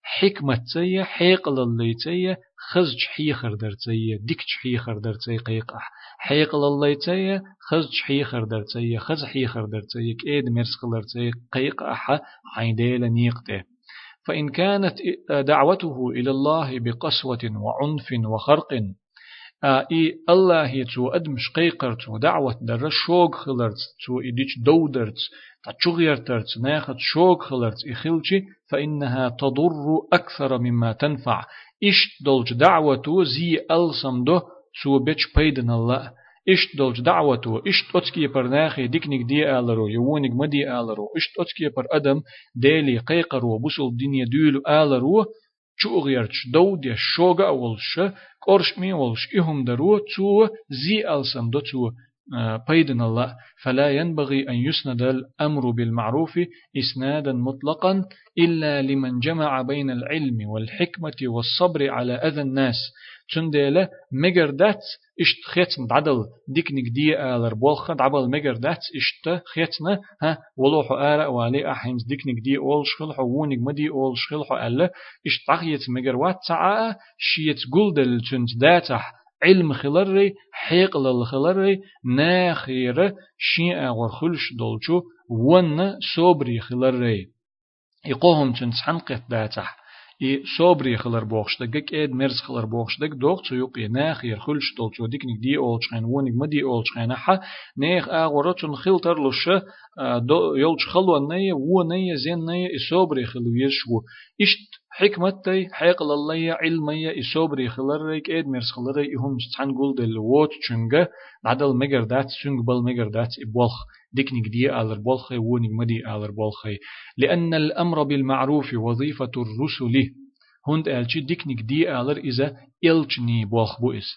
حكمة تسية حيق للي تسية خزج حيخر در تسية ديكش حيخر در تسية قيقة حيق للي تسية خزج حيخر در تسية خز حيخر در تسية كيد مرسخ در تسية قيقة أحا حيديل نيقته فإن كانت دعوته إلى الله بقسوة وعنف وخرق إي الله تو ادمش قيقرت دعوة در شوق خلرت تو إديش دودرت تشغيرترت ناخد شوق خلرت إخلشي فإنها تضر أكثر مما تنفع. إشت دولج دعوة زي ألسم دو سو بيش بيدن الله. إشت دولج دعوة إشت أتكي بر ناخي ديكنك دي آلرو يوونك مدي آلرو. إشت أتكي بر أدم ديلي قيقرو بسل الدنيا دولو آلرو شو غيرتش دو دي شوغا أولش قرش مي ولش إهم درو تو زي ألسم دو تو بيدن الله. فلا ينبغي أن يسند الأمر بالمعروف إسنادا مطلقا إلا لمن جمع بين العلم والحكمة والصبر على أذى الناس. تنديلا مجر دات إشت خيتن دعدل ديكنك دي آلر بولخ دعبل مجر دات إشت خيتنا ها ولوحو آلا والي أحينز ديكنك دي أول شخلحو وونك مدي أول شخلحو ألا إشت تغيت مجر وات تعا شيت قلدل تند داتح علم خلري حيق للخلري ناخير شيء أغور خلش دولشو ون صبري خلري. يقوهم تنسحن قت داتح. и собри хылар боқштыгык эд мерз хылар боқштык доқ чуюк ене хир хул штол чудикник ди олчхан воник ма ди олчхан ха нех агора чун хилтар лушы до йолч хылванне воне зенне и собри хылу ешву ишт حكمتي حيق لله علمية إصابري خلريك إد مرس خلري إهم ستحن قول دل ووت چنگا نعدل مگر دات سنگ بل مگر دات إبولخ ديكنك دي آلر بولخي ونك مدي آلر بولخي. لأن الأمر بالمعروف وظيفة الرسل. هند ألشي ديكنك دي آلر إذا إلچني بولخ بوئس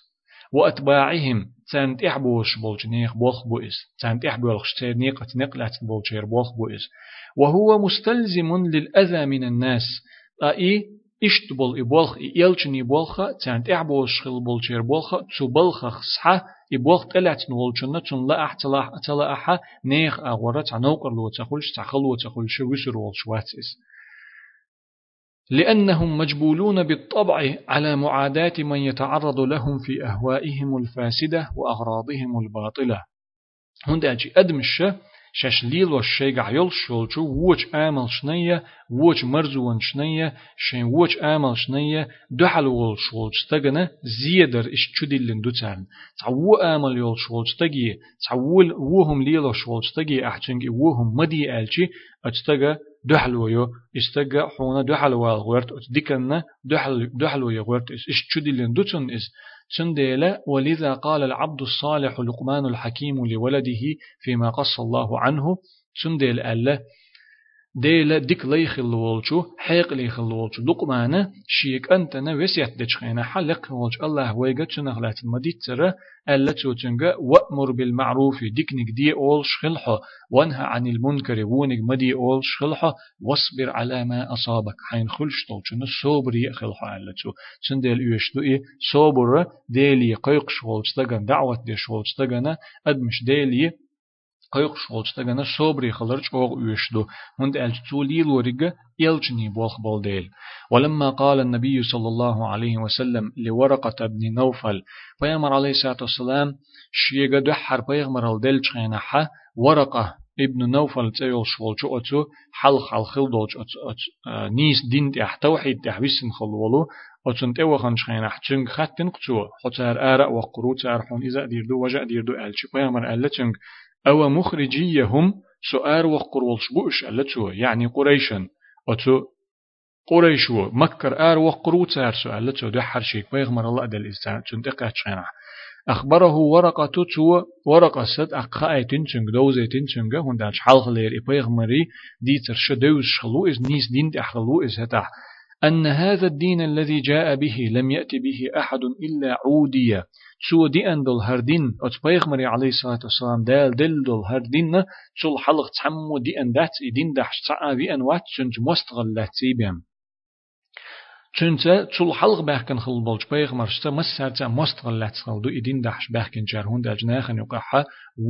وأتباعهم تانت إحبوش بولجنيخ بولخ بوئس تانت إحبوش تيرنيق تنقلت بولجير بولخ بوئس وهو مستلزم للأذى من الناس. أي إشتبول إبولخ إيلشني بولخا تانت إحبوش خل بولجير بولخا تبولخ خصحة إبولخ تلات نولشنا تن لا أحتلا أتلا أحا نيخ أغورت عنوقر لو تخلش تخلو تخلش وسر والشواتس لأنهم مجبولون بالطبع على معاداة من يتعرض لهم في أهوائهم الفاسدة وأغراضهم الباطلة. هنداجي أدمش شاشليل والشيء عيل شولشو ووش آمل شنية ووش مرزوان شنية شين ووش آمل شنية دحل وول شولش تغنى زيادر إش تشدلن دوتان تعو آمل يول شولش تغي تعول وهم ليل شولش تغي أحتنجي وهم مدي ألشي أتتغى دحلو يو استجا حونا دحلو الغورت ديكنا دحل دحلو يغورت إس إش تشدلن دوتن إس. سنديلا ولذا قال العبد الصالح لقمان الحكيم لولده فيما قص الله عنه. سنديل ألا ديلا ديك لي خلوالشو حيق لي خلوالشو لقمانا شيك أنت نوسيت دجخينا حلق والش الله ويغا تنغلات المديتر ألا توتنغا وأمر بالمعروف. ديكنك دي أول شخلحو وانهى عن المنكر. وونك مدي أول شخلحو واصبر على ما أصابك. حين خلش طولشنا صبري خلحو ألا تو سندل يشتو إيه؟ صبر ديلي شغلش تغن. دعوة دي شغلش تغن. أدمش ديلي قيق شولشتغنا صبري خلرج اوغ يشدو هند التولي لوريغا يلجني بولخ بولديل ولما قال النبي صلى الله عليه وسلم لورقة بن نوفل فيامر عليه الصلاة والسلام شيغا دحر بيغمر الدل ورقة ابن نوفل تيول شول شو أتو حل حل أت نيس دين تح توحيد تح ويسن خلولو أتون تيو خنش خين أحتشنج خاتن قتو حتار آراء وقرو تار حون إذا ديردو وجا ديردو ألشي بيامر ألتشنج أو مخرجيهم سؤال وقرولش بوش ألتشو يعني قريشن أتو قريشو مكر آر وقرو تار سؤال ألتشو دو حرشيك بيغمر الله أدل إستان تنتقى تشينح أخبره ورقة تو ورقة ست أقخاء تنشنگ دوزة تنشنگ هنداش حلق لير إبيغمري ديتر شدوز شخلو إز نيس دين تحخلو إز هتح أن هذا الدين الذي جاء به لم يأتي به أحد إلا عودية سو دي أن دول هردين أت بيغمري عليه الصلاة والسلام دال دل دول هردين سول حلق تحمو دي أن دات دين دحش تعا بي أن وات سنج مستغل لاتسيبهم چونچه چول حلق بحكن خل بولج بيغ مرشتا مسارتا مستغل لاتسغل دو إدين دحش بحكن جارهون دا جناخن يقحا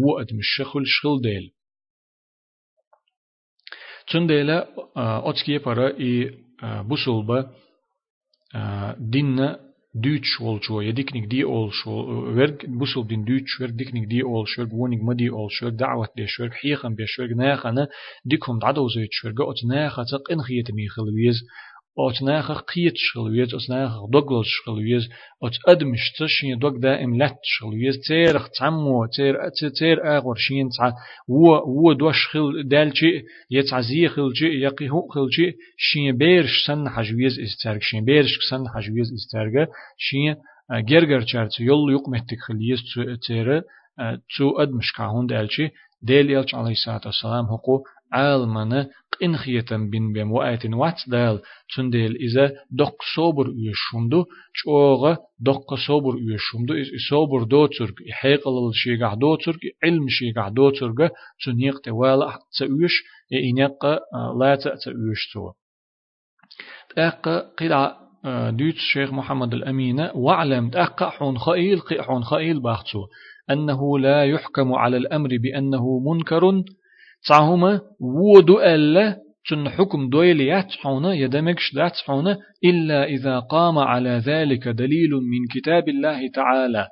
وقت مش شخل شخل ديل. چون ديلا أتكي برا إي بوسولبا دين Duits olcho, ja diknik die olcho, werk busel din Duits, werk diknik die olcho, werk woning ma die olcho, werk da'wat besh, werk hiegam besh, werk naagana, dikom dado zoiets, werk got naaga, tak ingeet mi gelwees, أوت ناخ قيت شغلويز أوت ناخ دوغل شغلويز أوت أدم شتشين دوغ دائم لات شغلويز تير تعمو تير تير أغور شين تع و و دوش خل دالشي يتع زي خلجي يقي هو خلجي شين بيرش سن حجويز استرگ شين بيرش سن حجويز استرگ شين جرجر چارت يول يق مهتك خليز تير تو أدمش كهون دالشي ديل يلش عليه الصلاة والسلام حقو عالمنا قنخيتن بين بيم وآيتن وات دال تنديل إذا دق صبر يشومدو چوغا دق صبر يشومدو إز صبر دو ترك حيقل الشيغا دو ترك علم شيغا دو ترك تنيق توالا تأويش إنيق لا تأويش تو تأقى قلع دوت الشيخ محمد الأمين واعلم تأقى حون خائل حون خائل باختو أنه لا يحكم على الأمر بأنه منكر تعهما ودو ألا تن حكم دويل يتحونا يدمكش داتحونا إلا إذا قام على ذلك دليل من كتاب الله تعالى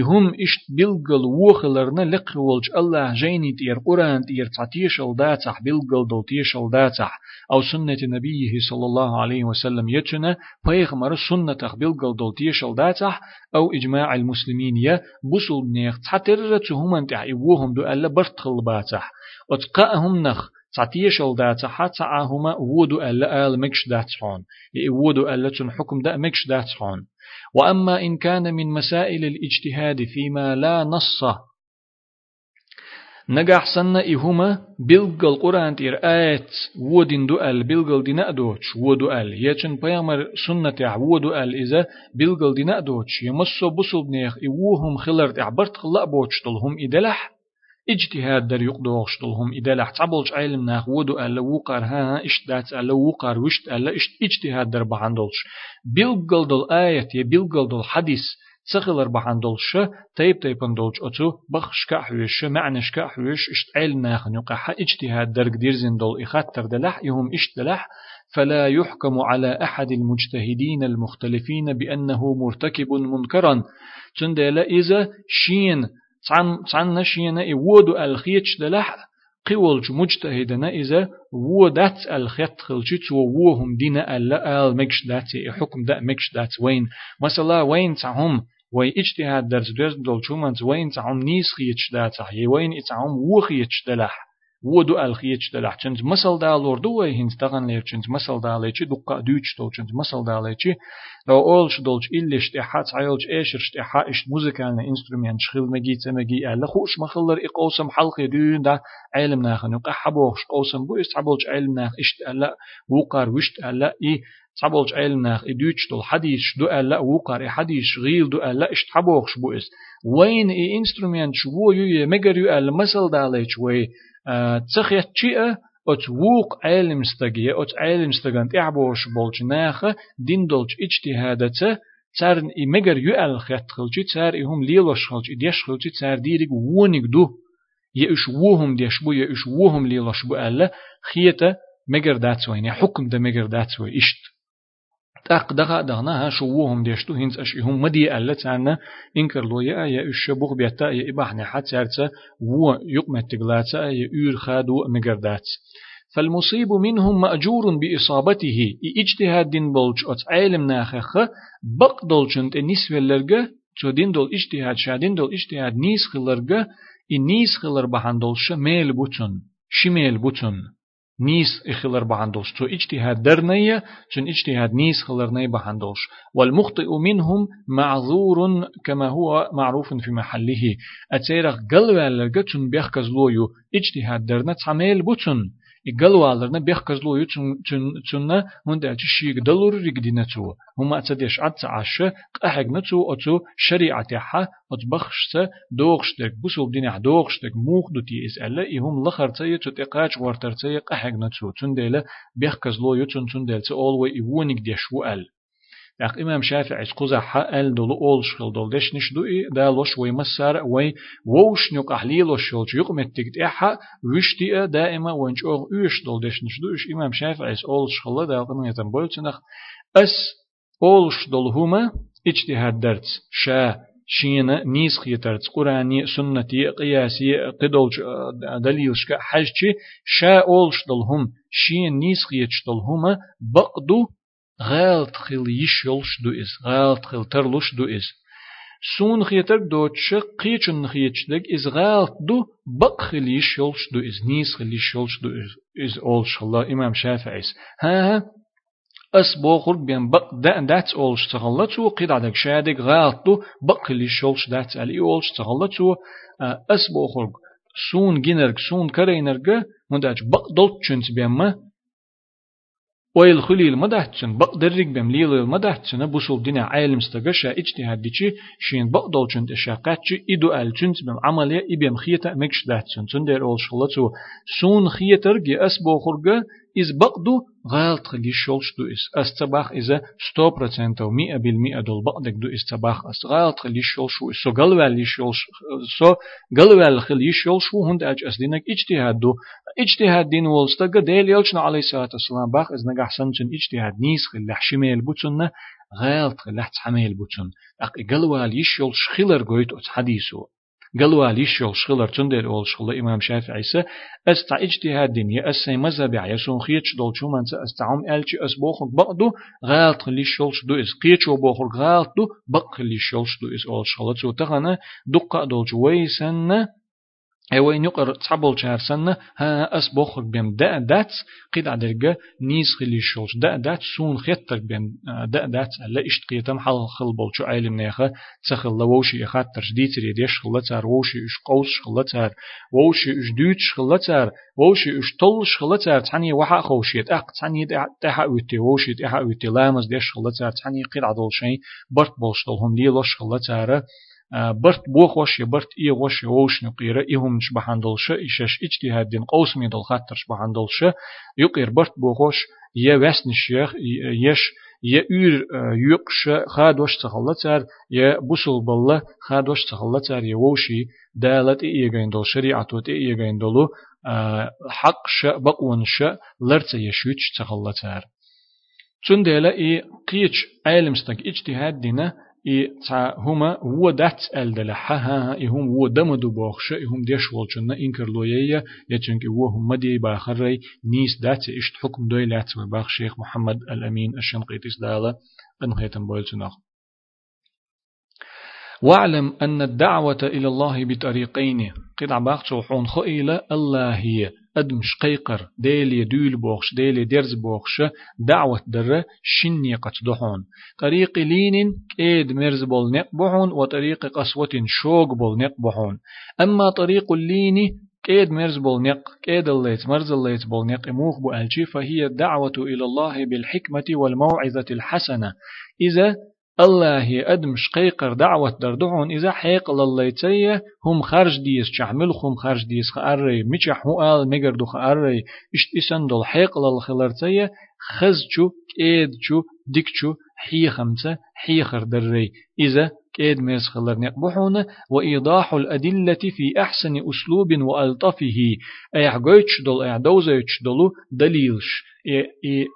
إهم إشت بلغل وخلرنا لقولج الله جيني تير قرآن تير تعتيش الداتح بلغل دل تيش الداتح أو سنة نبيه صلى الله عليه وسلم يتنا بيغمر سنة بلغل دل تيش الداتح أو إجماع المسلمين يا بسل نيخ تحتر تهم انتع إبوهم دو ألا برتخل باتح أتقاهم نخ تعتيش الدات حتى هما ودو ألا آل مكش داتحون ودو ألا حكم دا مكش داتحون وأما إن كان من مسائل الاجتهاد فيما لا نص. نجح سنة إهما بلغل قرآن تير آيات دو أل بلغل دينا دوش ودو أل يچن بيامر سنة ودو أل إذا بلغل دينا دوش يمسو بسو بنيخ إوهم خلر عبرت خلا بوش طلهم إدلح. اجتهاد در يقدوغش طلهم إذا لح تعبلش علم ناخ ودو ألا وقر ها إشت دات ألا وقر وشت ألا إشت اجتهاد در بحندلش. بيلقل دل آية بيلقل دل حديث سخلر بحندلش تيب تيبن دولش أتو بخش كحوش معنش كحوش إشت علم ناخ نقح اجتهاد در قدير زين دول إخاتر دلح يهم إشت دلح. فلا يحكم على أحد المجتهدين المختلفين بأنه مرتكب منكرا. تندل إذا شين عن عن نشينا يودو الخيتش دلح قولج مجتهدنا إذا ودات الخيط خلجت ووهم دينا آل مكش داتي حكم دا مكش دات وين مثلا وين تعهم وي اجتهاد درس درس دول شومانز وين تعهم نيس خيتش داتا وين تعهم وخيتش دلح ودو الخيتش دلح چنج مسل دالور دو هنز تغن لير چنج مسل داليچي دقا دوچ دول چنج مسل داليچي لو اولش دولش إلش تحات عيلش إيشرش تحا إش موزيكالنا إنسترومنت شخيل مجي تمجي ألا خوش مخلر إقوسم حلقة دون دا علم ناخن يقع حبوش قوسم بو استعبولش علم ناخ إشت ألا وقار وشت ألا إي تعبولش علم ناخ إدوش دول حديش دو ألا وقار حديش غيل دو ألا إشت حبوش بو است وين إي إنسترومنت شو يو مجر يو ألا مسل داليش وي تخيت شيئة أت ووق علم استجي أت علم استجان تعبوش بولش ناخ دين دولش اجتهادته تارن إمجر يؤل خيط خلجي تار إهم ليلوش خلجي إديش خلجي تار ديرك وونك دو يأش وهم ديش بو يأش وهم ليلوش بو ألا خيطة مجر داتسوين حكم ده مجر داتسوي إشت تاق دغا دغنا ها شوهم ديشتو هنس أش هم مدي ألا تانا إنكر لو يا يا إش بوغ بيتا يا إباحنا حتى يرتا و يقمت تغلاتا يا يور خادو مقردات. فالمصيب منهم مأجور بإصابته. إجتهاد دين بولج أت علم ناخخ بق دولجنت نسوة لرغة تو دين دول إجتهاد شادين دول إجتهاد نيس خلرغة إن نيس خلر بحندولش ميل بوتن شميل بوتن. نيس إخلر بحندولش تو اجتهاد درنية تن اجتهاد نيس خلرنية بحندولش والمخطئ منهم معذور كما هو معروف في محله. أتيرخ قلوة لرغة تن بيخكز لويو. اجتهاد درنا تعميل بوتن إقلوالرنا بيخكزلو يتون تون هندا تشيك دلور رجدنا تو هما أتديش عدت عشا قحق نتو أتو شريعة حا أتبخشت دوغشتك بسوب دينح دوغشتك موخ دو تي إسألة إهم لخرتي تتقاج ورترتي قحق نتو تنديلا بيخكزلو يتون تنديل تأول وإيوونك ديش وأل اق امام شافعي قزا حال دول اول شخل دول دش نش دو دا لوش وي مسار وي ووش نيق احلي لوش شول يق متك احا وشتي دائما وانج أو اوش دول دش نش دو امام شافعي اول شخل دا قمن يتم بولتنخ اس اول دول هما اجتهاد درت شا شين نيس خيترت قراني سنتي قياسي قدول دليلش حجتي شا اولش دلهم شين نيس خيتش دلهما بقدو غالت خيل يشيلش دو إز غالت خيل ترلش دو إز سون خيتر دوتش قيچن خيتشدك إز غالت دو بق خيل يشيلش دو إز نيس خيل يشيلش دو إز إز أولش الله إمام شافعي ها ها أس بوخر بين بق دا دات أولش تغلطو قيد عدك شادك غالت دو بق خيل يشيلش دات علي أولش تغلطو أس بوخر سون جينرك سون كرينرك منداج بق دولت چنت بيما ويل خليل مدهتشن بقدرك بمليل مدهتشن بوصل دينا عالم استغشا اجتهاد ديشي شين بقدول چنت اشاقاتشي ادو ال چنت بم عملية ابم خيتا مكش دهتشن تندر اول شغلتو سون خيتر جي اس بوخرگه إز بقدو غالت خلي شولش دو إس. أستباخ إذا ستو برسنتو مئة بالمئة دول بقدك دو استباخ أس غالت خلي شولش و سو قلوال شولش سو قلوال خلي شولش و هند أج أسدينك إجتهاد دو. إجتهاد دين ولستغ ديل يلشنا عليه الصلاة والسلام باخ إز نجح سنتن إجتهاد نيس خلي حشميل بوتسن غالت خلي حميل بوتسن. أق قلوال يشولش خلر قويت حديثو. قالوا ليش يول شغل تندر أول شغل إمام شافعي سا أستع اجتهاد دنيا أسي مذهب عيسون خيتش دول شو من أستعم ألشي أسبوخك بقدو غالت ليش يولش دو إس قيتش وبوخك غالت دو بق ليش يولش دو إس أول شغل تو تغنى دقة دول جويسن اوين يقر تصبل شارسن ها اس بوخر بيم دا دات قيد عدرجة نيس خلي شوش دا دات سون خيتر بيم دا دات لا اشت قيتم حل خل بولشو عالم نيخه تسخل لوشي خاطر ديتري ديش خلتار ووشي اش قوس خلتار ووشي اش دوتش خلتار ووشي اش طلش خلتار تعني وحا خوشيت اق تعني تحا ويتي ووشي تحا ويتي لامز ديش خلتار تعني قيد عدل شي برت بولشتلهم ليلوش خلتار برت بو خوش برت اي خوش ووش نقيرة ايهم نش بحندلش ايشش اجتهاد دين قوس ميدل خاطرش بحندلش. يقير برت بو خوش يا وسن الشيخ يش يا يور يقش خادوش تخلتر يا بوسل بالله خادوش تخلتر يا ووشي دالت ايغين دول شريعتو ايغين دولو حق ش بقون ش لرت يشوش تخلتر تندلا اي قيش علمستك اجتهاد دينه إي تا هما هو دات الدلحة ها إي هم هو دم دو بوخش إي هم ديش والجنة إنكر لويا يتنك هو هم دي باخر نيس دات إشت حكم دوي لات باخ شيخ محمد الأمين الشنقيطيس دالة أنهيتم بولتناخ. واعلم أن الدعوة إلى الله بطريقين قد عباق حون خئيلة الله هي أدمش قيقر ديلي دول بوخش ديلي درز بوخش دعوة در شني قد دحون طريق لين كيد مرز بول نقبحون وطريق قسوة شوق بول نقبحون أما طريق اللين كيد مرز بول نق كيد الليت مرز الليت بول نق موخ بو ألجي فهي الدعوة إلى الله بالحكمة والموعظة الحسنة إذا الله أدمش قيقر دعوة دردعون إذا حيق لليتية هم خرج ديس شعملخم خرج ديس خأري ميشح هو آل ميقر دو خأري إشت إسان دول حيق للخلرتية خزچو كيدچو ديكچو حي خمسة حي خر دري إذا كيد ميز خلر نقبحون وإيضاح الأدلة في أحسن أسلوب وألطفه أي حقويتش دول أي دوزيتش دولو دليلش إي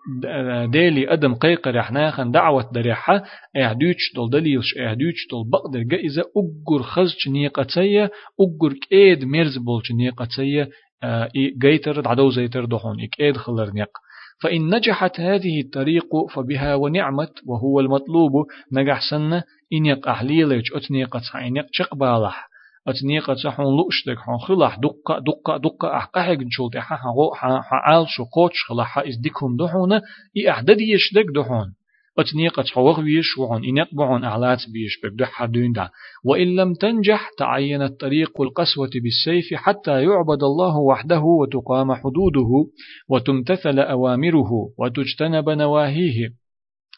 ديلي أدم قيقر يحناخن دعوة دريحة إعدوش دول دليلش إعدوش دول بقدر جائزة أجر خزش نيقتسية أجر كيد مرز بولش نيقتسية إي جيتر عدو زيتر دحون إكيد خلر نيق. فإن نجحت هذه الطريق فبها ونعمت وهو المطلوب نجح سنة إن يق أحليلج أتنيقة إن يق شقبالح أتنيقة حون لؤشتك حون خلاح دقة دقة دقة حا شو قوتش دحونة إي أحدد دحون أتنيقة حوغ بيش وعن إنق أعلات بيش ببدح دا وإن لم تنجح تعينت طريق القسوة بالسيف حتى يعبد الله وحده وتقام حدوده وتمتثل أوامره وتجتنب نواهيه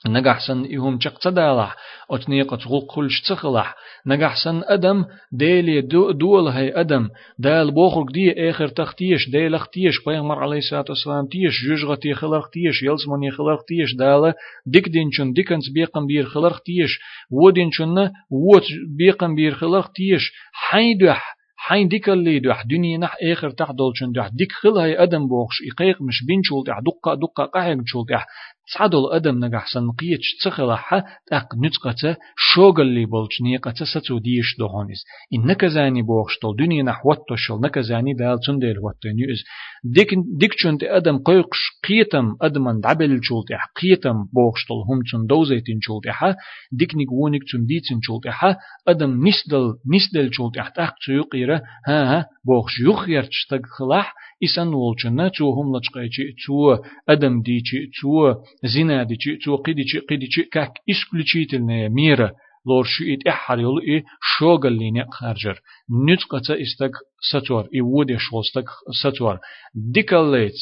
نجحسن إهم تقتدالح أتنيق تغل كلش تخلح نجحسن أدم ديلي دو دول هاي أدم. دال بوخرك دي آخر تختيش ديل اختيش بيغمر عليه الصلاة والسلام تيش جوجغتي خلق تيش يلسمني خلق تيش دال ديك دينشن ديكنس بيقم بير خلق تيش ودينشن ووت بيقم بير خلق تيش حيدح حين ديك اللي دوح دنيا نح آخر تح دولشن دوح. ديك خل هاي أدم بوخش إقيق مش بين شول تح دقة دقة قاعد شول تح تعدل أدم نجح سنقية تخلحة تاق نتقة شوغل لي بولش نيقة ستو ديش دهونيس إن نكزاني بوخش تول دنيا نحوت تشل نكزاني دال تندل واتن يؤز ديك ديك چونت أدم قيقش قيتم أدمن دعبل شولت إح قيتم بوخش تول هم تن دوزيتين شولت إحا ديك نيقونيك تن ديتين شولت إحا أدم نسدل نسدل شولت إح تاق تيقيرة ها ها بوخش يخير تشتق خلاح إسان ولچنا تو هم لچقيچي تو أدم ديچي تو زنا ديچي تو قيديچي قيديچي كاك إسكليچيتلنا ميرا لور شو إت إحر يلو إي شوغل ليني خارجر. نتقة استك ستور إي ودي شوستك ستور ديكاليت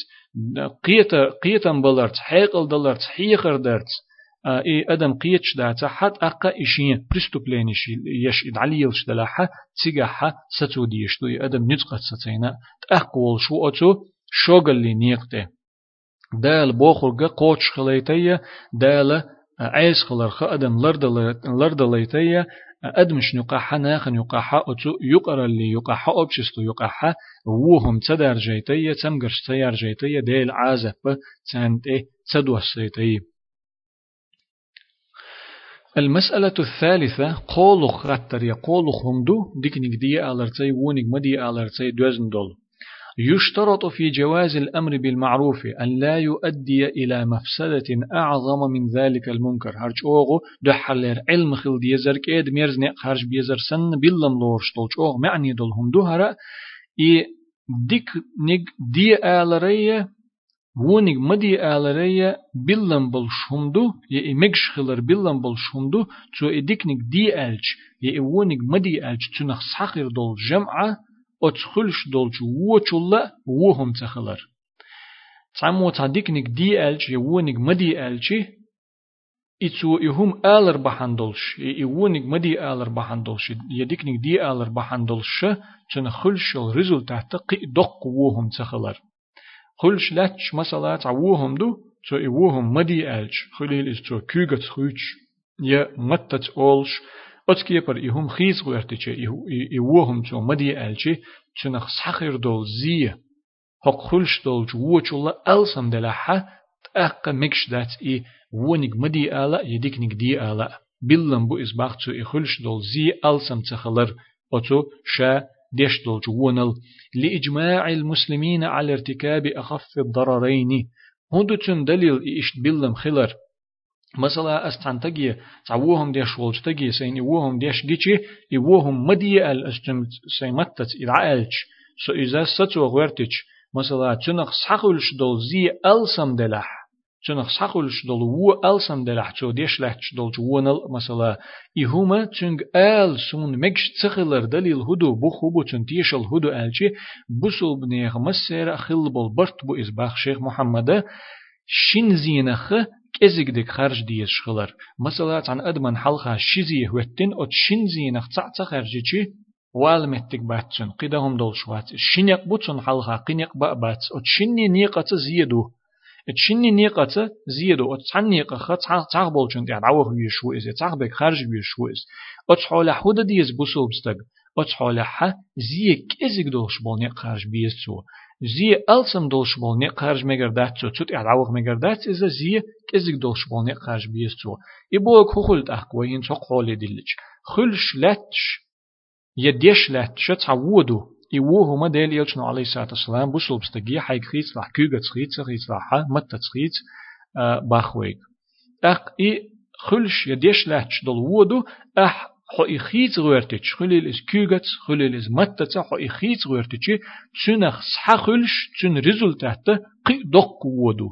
قيتا قيتا بلرت حيقل دلرت حيخر درت إي أدم قيتش داتا حت أقا اشين بريستوبلينيش يش ادعليلش دلاحة تيجاحة ستو ديش دو أدم نتقت ستينا تأقول شو أتو شوغل لي نيقته دال بوخرغا قوتش خليتيا دال عيس خلر أدم لردليتيا أدمش نقاحة ناخن يقاحة أتو يقرا اللي يقاحة أبشستو يقاحة وهم تدار جيتية تمقرش تيار جيتية ديل عازف تانتي تدوسيتية المسألة الثالثة قولخ غتر يقولخ همدو ديك نجدي ألرتي ونك مدي ألرتي دوزن دول يشترط في جواز الأمر بالمعروف أن لا يؤدي إلى مفسدة أعظم من ذلك المنكر. هرج أوغو دحلر علم خل ديزر كيد ميرزني خرج بيزر سن بلم لورش طولش أوغ معني دول هم دهرا إي ديك نيك دي آلرية وونيك مدي آلرية بلن بالشهمدو يا إمكش خلر بلن بالشهمدو تو إديكنيك دي ألج يا وونيك مدي ألج تنخ سحقر دول جمعة أتخلش دول ووچولا وهم تخلر تعمو تعديكنيك دي ألج يا وونيك مدي ألج إتسو إهم آلر بحندلش إيونيك مدي آلر بحندلش يديكنيك دي آلر بحندلش تنخلش الريزولتات قي دق وهم تخلر خلش لاتش مثلا تعوهم دو تو إيوهم مدي ألش خليل إس تو كيغت خوش يا متت أولش أتكي بر إيهم خيز غيرتش إيوهم تو مدي ألش تنخ سخر دول زي حق خلش دول جووش الله ألسم دلحة تأقى مكش دات إي ونك مدي آلا يديك دي آلا بلن بو إسباق تو إي خلش دول زي ألسم تخلر أتو شا ديشتل جوونل لإجماع المسلمين على ارتكاب أخف الضررين. هندو تن دليل إيش بلم خلر مثلا استعنتجي تعوهم ديش ولجتجي سين يوهم ديش جيشي يوهم مدي ال استم سيمتت إدعالج. سو إذا ستو غيرتج. مثلا تنخ سحقلش دول زي ألسم دلح چنخ سخولش دل و السم دلح چو دیش لحچ دل جوونل مثلا ایهوما چنگ آل سون مگش تخلر دلیل هدو بو خوبو چن تیشل هدو آلچی بسول بنیغ مسیر خل بول برت بو از باخ شیخ محمد شین زینخ كزيك ديك خارج ديش خلر مثلا عن أدمن حلقة شيزي هوتين أو شين زينخ تعتا خارجيشي والمتك باتشن قدهم دول شوات شين يقبوتشن حلقة قين يقبأ بات أو شيني نيقة زيدو تشني نيقة زيدو اتسعن نيقة خط تعغ بولشن يعني عوغ ويشو إز تعغ بك خارج ويشو إز اتحول حودة ديز بوسوبستك اتحول ح زي كيزيك دوش بول نيق خارج بيستو زي ألسم دوش بول نيق خارج مگر داتسو تut يعني عوغ مگر داتس إز زي كيزيك دوش بول نيق خارج بيستو إبو كوخلت أحكوين تقولي دلج خلش لاتش يديش لاتش تعودو إيوه هما ديل يلشنو عليه الصلاة والسلام بوصل بستجي حيك خيت لح كوجت خيت خيت لح متت خيت باخويك أخ إي خلش يديش لاتش دل وودو أح خو إي خيت غورتش خليل إس كوجت خليل إس متت خو إي خيت غورتش تنخ صح خلش تن ريزولتات قي دق وودو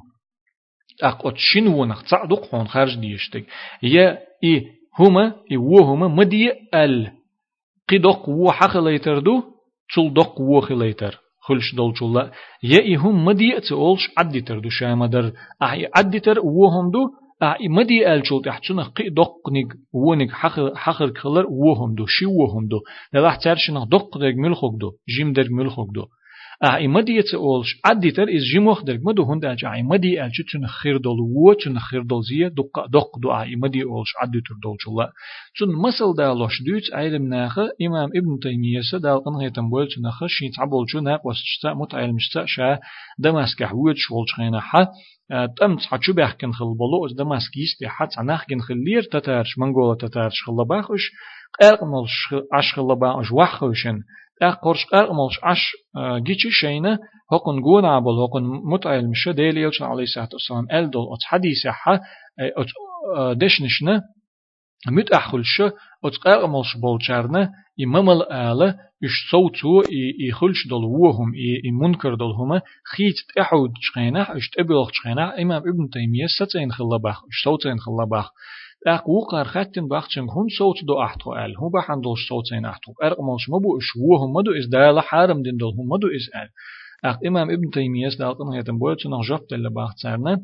أق أتشين ونخ تصعدق خون خارج ديشتك يا إي هما إي وو هما مدي ال قدق وو حق ليتردو تول دق وخليتر خلش دول چولا يا هم مدي تولش عديتر دو شامدر اي عديتر وهم دو اي مدي الچول احتنا قي دق نيك ونيك حخر حخر كلر وهم دو شي وهم دو لا ترشنا دق دق ملخوك دو جيم دق ملخوك دو أعمدي تقولش عدي تر إز جموخ درك مدو هند أج أعمدي أج تون خير دول و تون خير دول زيه دق دق دو أعمدي أولش عدي تر دول شلا تون مسل دالوش دوت علم ناخ إمام ابن تيمية سدال قن هيتم بول تون ناخ شيت عبول شو ناق وسشتا متعلم شتا شا دمسك حوت شغل شخينا حا تم تحچو بحكن خل بلو از دمسك يستي حت عناخ جن خلير تتارش منغولا تتارش خلباخش قرقمل عش خلباخش وحوشن أقرش أرملش عش جيتش شينا هقن جون عبل هقن متعلم شو ديلي يلشن عليه الصلاة والسلام ألدل أت حديث حا أت دشنشنا مت أخلش أت أرملش بولشارنا إمامل آلة إش صوتو إي خلش دل وهم إي منكر دل هما خيت تحود شخينا إش تبلغ شخينا إمام ابن تيمية ستين خلباخ إش صوتين خلباخ اق وقار ختن بخشن هون صوت دو احتو ال هو بحن دو صوت سين احتو ارق مش مبو اش هو هم مدو اس دال حرم دين دو هم مدو اس ال اق امام ابن تيمية دالقن هيتن بوت نغ جفت اللي باختسرنا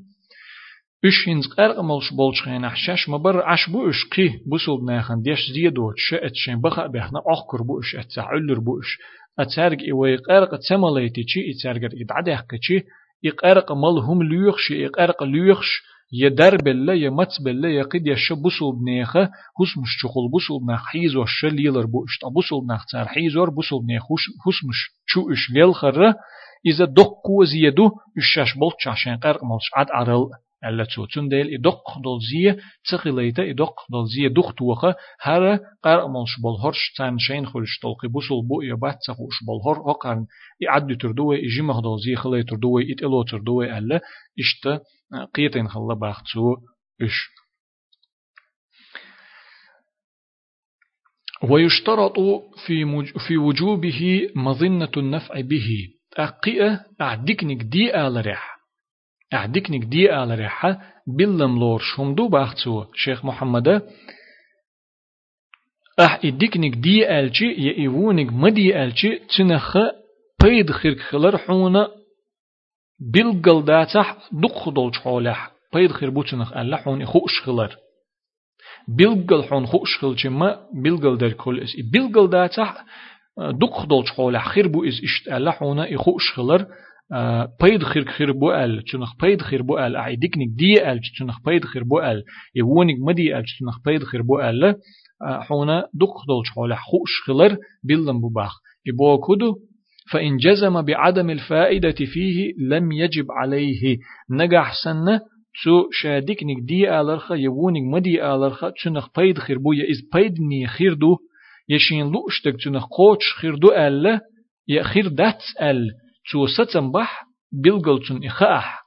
اش هنز ارق ملش بولش خين احشاش مبر عش بو اش قي بوسول ناخن ديش زيدو شئت شين بخا بهنا اخكر بو اش اتعلر بو اش اتسرق ايوي قرق تسمليتي چي اتسرق ادعدك چي يقرق مل هم ليخش يقرق ليخش يدر بلا يمت بلا يقيد يش بوسول بنيخه هس مش شغل بوسول بنخ حيز وش ليلر بوش بوسول بنخ تار حيز ور بوسول بنيخ هس مش شو اش ليل خره إذا دق قوز يدو الشاش بول عشان قرق ملش عد عرل. ألا تسوتون ديل؟ إدق دول زي تخليتا إدق دول زي دق توخة هر قرق ملش بول هرش تان شين خلش تلقي بوسول بو يبات تخوش بول هر أقرن إعد تردوه إجمه دول زي خلي تردوه إتلو تردوه ألا إشتا قيتين خلا باختسو إش. ويشترط في مج... في وجوبه مظنة النفع به. أقية أعدكنك دي آل ريح. أعدكنك دي آل ريح بلم لور شمدو باختسو شيخ محمد أح إدكنك دي آلشي يأيوونك مدي آلشي تنخ بيد خيرك خلر حونا بلغل داتح دق دول شولح بيد خير بوتنخ ألا حون خوش خلر. بلغل حون خوش خل جما بلغل در كل اس بلغل داتح دق دول شولح خير بو اس اشت ألا حون خوش خلر. بيد خير خير بو ال تنخ بيد خير بو ال اعيدك نك دي ال تنخ بيد خير بو ال يونك مدي ال تنخ بيد خير بو ال حونا دق دول شولح خوش خلر بو باخ يبو كدو فإن جزم بعدم الفائدة فيه لم يجب عليه. نجح سنة تو شادك نك دي آلرخ يوونك مدي آلرخ تنخ بيد خير بو. يز بيد ني خير دو. يشين لوشتك تنخ قوش خير دو ألا يخير دات أل. ستن بح بلغل تن إخاح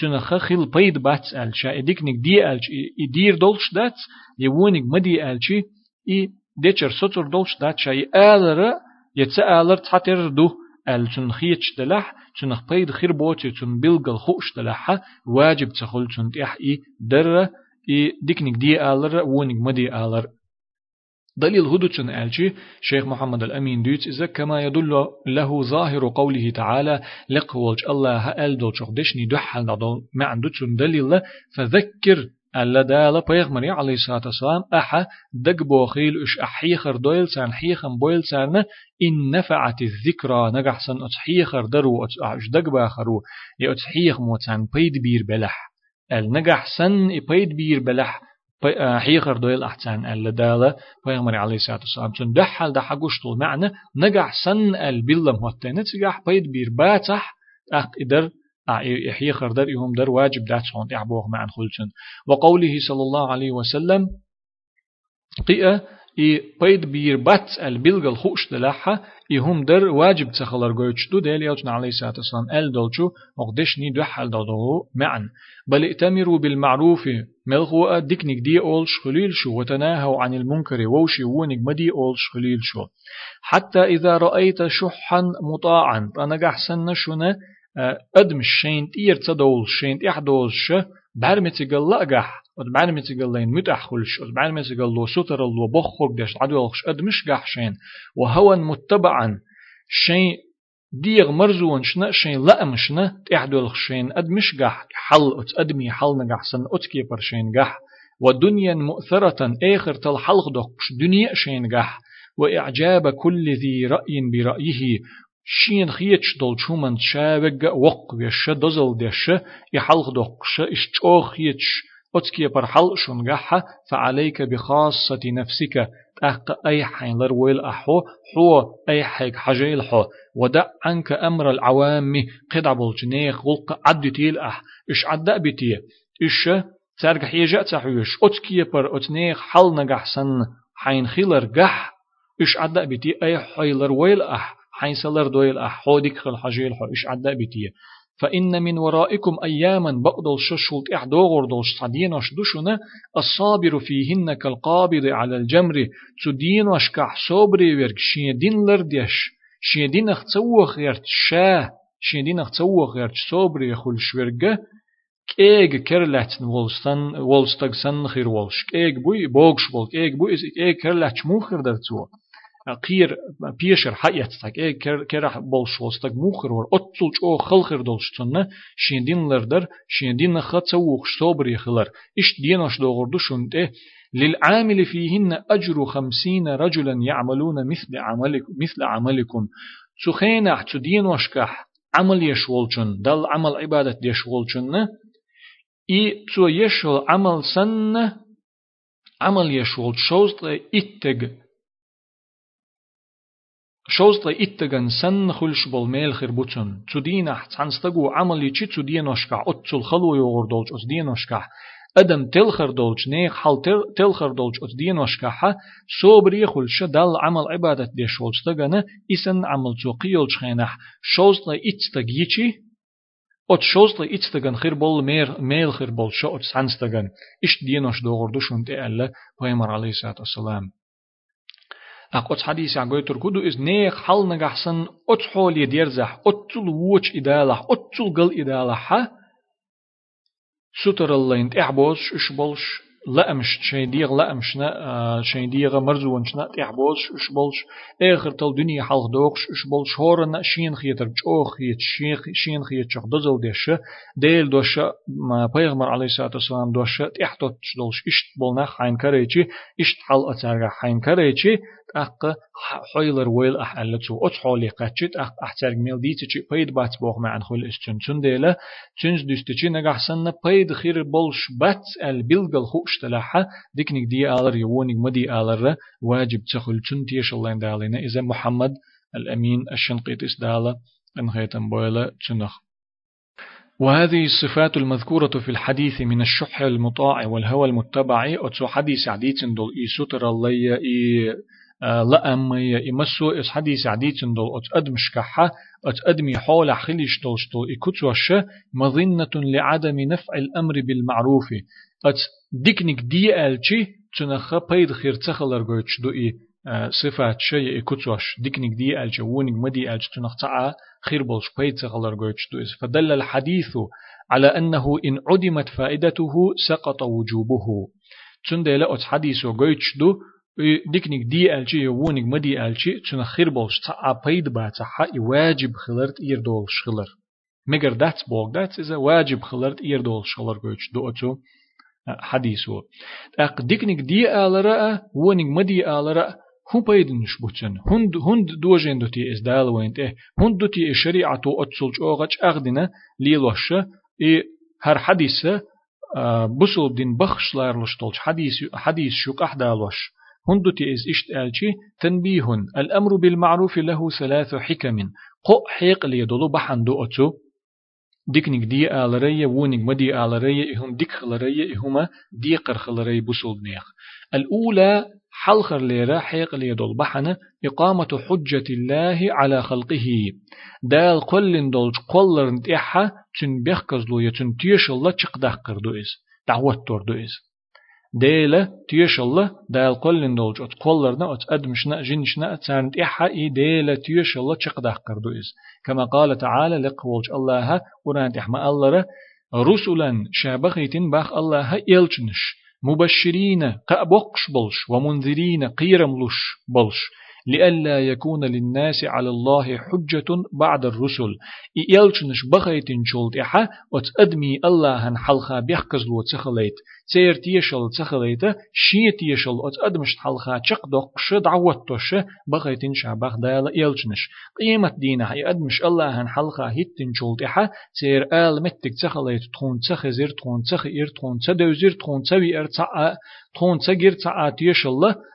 تنخ خيل بيد بات أل شا إديك نك دي ألش إدير دولش دات يوونك مدي ألشي إي ديشر سطر دولش دات شا آلر يتسألر تحتر دو ال تن خيتش دلح تن خبيد خير بوتي تن بلغل خوش دلح واجب تخل تن تيح اي در اي ديكنك دي آلر ونك مدي آلر دليل هدوتشن ألشي شيخ محمد الأمين دوت إذا كما يدل له ظاهر قوله تعالى لقوالج الله ألدو شخدشني دحل نضل ما عندوتشن دليل فذكر ألا دالا بيغمري عليه الصلاة والسلام أحا دق بوخيل إش أحيخر دويل سان حيخم بويل سان إن نفعت الذكرى نجح سن أتحيخر درو أش دق باخرو يا أتحيخ موتسان بيد بير بلح. النجح سن بيد بير بلح. حيخر دويل أحسان ألا دالا بيغمري عليه الصلاة والسلام سن دحل دحا قشتول معنى نجح سن البلم هوتين تسجح بيد بير باتح أق إدر يحيى خردر يهم در واجب دات صون يعبوه مع خلشن وقوله صلى الله عليه وسلم قيئة إي بيد بير بات البلغ الخوش دلحة يهم در واجب تخلر قوش دو ديل يوتنا عليه الصلاة والسلام ال دولشو وقدشني دو حل دولو معا بل ائتمروا بالمعروف ملغوا ديكنك دي أولش خليل شو وتناهوا عن المنكر ووشي وونك مدي أولش خليل شو. حتى إذا رأيت شحا مطاعا أنا قحسن شنا أدم الشين تير تدول الشين تيحدول ش بعرمت يقول لقح بعرمت يقول لين متأخلش بعرمت يقول لو ستر الله بخور دش عدولش أدمش قح شين. وهو متبعا شين ديغ مرزون شنا شين لأم شنا تيحدول شين أدمش قح حل أت أدمي حل نقح سن أتكي برشين قح. ودنيا مؤثرة آخر تل حلق دقش دنيا شين قح. وإعجاب كل ذي رأي برأيه. شين خيتش دول شومن شابق وق ويش دزل دش. يحلق دقش اشتو خيتش أتكي برحل شنغحة فعليك بخاصة نفسك. أق أي حين لرويل أحو حو أي حيك حجيل حو ودع عنك أمر العوام قدع بالجنيخ غلق عد تيل أح. إش عد بتي إش تارك حيجة تحويش. أتكي بر أتنيخ حل نجح سن حين خيلر جح إش عد بتي أي حيلر ويل أح. حينسلر دويل أحودك خل حجيل حو إش عدا بتيه فإن من ورائكم أياما بقدل ششولت إحدوغر دولش صدينوش دوشنا الصابر فيهن كالقابض على الجمر تدينوش كح صبري ورق شيدين لرديش شيدين اختوخ يرت شاه شيدين اختوخ يرت صبري يخل شورغ كيغ كرلاتن ولستن سن خير ولش كيغ بوي بوغش بول كيغ بوي كرلاتش موخر درتو قير بيشر حيات تاك إيه كر كر بولش وستاك موخر ور أتلج أو خلخر دولش تنا شيندين لردر شيندين نخت سووخ صبر يخلر إش ديناش دوغردو شنت للعامل فيهن أجر خمسين رجلا يعملون مثل عملك مثل عملكم سخينا تدين وشكح عمل يشولشن دل عمل عبادة يشولشن إي تو يشول عمل سن عمل يشول شوزت إتج شوزلا إتغن سن خلش بول ميل خير بوتون تدينح تانستغو عملي چي تدينوشكا أتسل خلو يغور أس دينوشكا أدم تلخر دولج نيخ حال تلخر دولج أت دينوشكا حا صوبري خلش دال عمل عبادة دي شوزتغن إسن عمل توقيول خينح شوزلا إتستغ يچي أت شوزلا إتستغن خير بول مير ميل خير بول شو أت سانستغن. إش دينوش دوغور دوشون تألا بيمر عليه الصلاة والسلام أقوت حديث عن تركودو إز نيخ حل نجحسن أتحول يديرزح أتل ووش إدالح أتل قل إدالح ستر الله انت إعبوش إش بولش لا أمش شيء ديغ لا أمشنا شيء ديغ مرزو شنا تحبوش إش بولش آخر تل دنيا حلق دوغش إش بولش هورنا شين خيتر بجوخ خيت شين خيت شخ دزل ديش ديل دوش ما بيغمر عليه الصلاة والسلام دوش تحتوت دولش إشت بولنا حين كريتشي إشت حل أتارغ حين كريتشي أق حيلر ويل أح ألتو أتحولي قتشت أق أحترق ميل دي تشي بيد بات بوغ مع أنخول إستن تنديلا تنز دستشي نجح سنة بيد خير بولش بات البلغل خوش تلاحة ديكنك دي آلر يوونك مدي آلر واجب تخل تنتيش الله دالينا إذا محمد الأمين الشنقيت إسدالة أنخيتن بويلة تنخ وهذه الصفات المذكورة في الحديث من الشح المطاع والهوى المتبع أتسو حديث عديد دول إي ستر الله إي لا أم يمسو إس حديث عديد دول أت أدمش أت أدمي حول خليش دول شتو إكتوش مظنة لعدم نفع الأمر بالمعروف. أت ديكنك دي ألشي تنخ بيد خير تخلر قوتش دو إي صفات شيء إكتوش ديكنك دي ألشي وونك مدي ألش تنخ تعا خير بولش بيد تخلر قوتش دو إس فدل الحديث على أنه إن عدمت فائدته سقط وجوبه. تندل أت حديث قوتش دو ديكنيك دي ألشي يوونيك مدي ألشي تشنا خير بولش تا أبيد باتا حا واجب خلرت إير دول شخلر مگر دات بوغ دات إذا واجب خلرت إير دول شخلر قوش دو أتو حديثه أق ديكنك دي آلرا ونك مدي آلرا هو بيدنش بوتن هند هند دوجين دوتي إز دال وينت إيه هند دوتي الشريعة تو أتسلج أوغج أغدنا ليلوش إيه هر حديثة بسول دين بخش لارلش تولج حديث حديث شوك أحدالوش هندتي إز إشت آلشي تنبيه الأمر بالمعروف له ثلاث حكم. قو حيق ليدلو بحندو أتو. ديكنيك دي آلرية وونيك مدي آلرية إهم ديك خلرية إهما دي قرخلرية بسول نيخ. الأولى حلخر ليرا حيق ليدل بحنا إقامة حجة الله على خلقه. دال قلن دولج قلرن تيحا تن بيخكزلو يتن تيش الله تشقدح قردو إز. دعوت تردو إز. ديلا تيش الله دال قلن دولج أت قلرنا أت أدمشنا جنشنا أتسارن تيحا إي ديلا تيش الله تشقدح قردو إز. كما قال تعالى لقولج الله ورانت إحما الله رسولا شابخيتين باخ الله إلچنش مبشرين قأبقش بلش ومنذرين قيرملش بلش. لئلا يكون للناس على الله حجة بعد الرسل. إيالشنش بخيتن شولت إحا وتأدمي الله هن حلخا بيحكز لو تخليت. سير تيشل تخليت شي تيشل أتأدمش حلخا تشق دقش دعوت توش بخيتن شعبخ دالا إيالشنش قيمة دينا هي أدمش الله هن حلخا شولت إحا سير آل متك تخليت تخون تخزر تخون تخير تخون تدوزر تخون تسوي ارتعا تخون تسجر تعا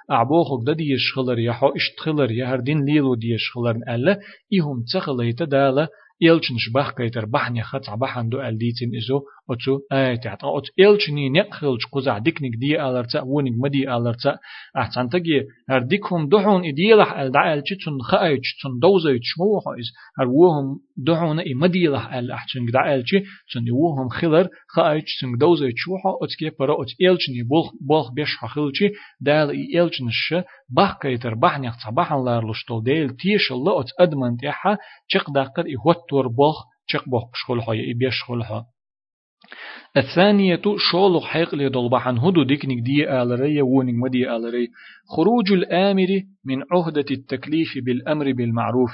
تيشل أعبوخك دديش خلر يحو اشتخلر يهردين ليلو ديش خلر ألا إهم تخليت دالا إلشنش بخ كيتر بحني خطع بحندو ألديتين إزو أتو آيت عطا أت إلشني نقخلش قزع ديكنك دي ألرتا ونك مدي ألرتا أحسن تجي هر ديكهم دحون إديلح الدعال تشن خايج تشن دوزي تشمو حيز هر وهم دحون إي مديلح ال أحسن دعال تشي تشن وهم خلر خايج تشن دوزي تشوحا أتكي برا أت إلشني بولخ بولخ بيش حخلشي دال إي إلشنش بخ كيتر بحني خطع بحن لارلشتو ديل تيش الله أت أدمن تيحا چق دقر إي هوتور بولخ چق بوخ إي بيش شخلحا الثانية شولق حيق لدلبحن هدو ديكنك دي آلري وونك مدي آلري. خروج الآمر من عهدة التكليف بالأمر بالمعروف.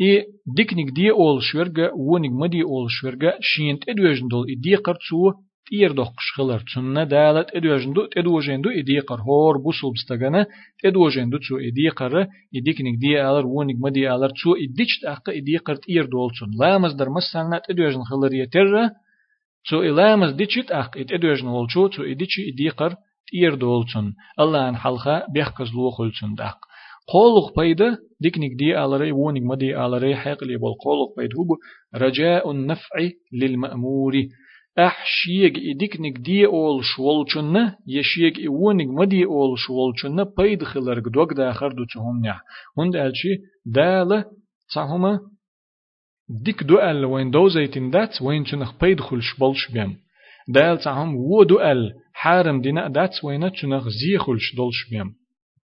إي ديكنك دي أول شورغا وونك مدي أول شورغا شينت إدوجن دول إدي قرتسو تير دوخ قشخلر تسنة دالت إدوجن دو إدوجن دو إدي قر هور بوسوب ستغانا إدوجن دو تسو إدي قر إديكنك دي آلر وونك مدي آلر تسو إديش تأقى إدي قر تير دول تسن لا مصدر مسالنا إدوجن خلر يتر Zo ilamas dichit ach it edwejn wolchu zo idichi idiqar tier dolchun Allah an halqa bexkas luqulchun dak قولق بيدا ديكنك دي على وونك مدي على حقلي بالقولق بيد هو رجاء النفع للمأمور أحشيك إديكنك دي أول شوالچن يشيك إونك مدي أول شوالچن بيد خلرق دوك داخر دو تهم نح هند ألشي دالة تهما ديك دوال وين دوزيتين دات وين تنخ بيد خلش بلش بيم. دال تعهم و دوال حارم دينا دات وين تنخ زي خلش دولش بيم.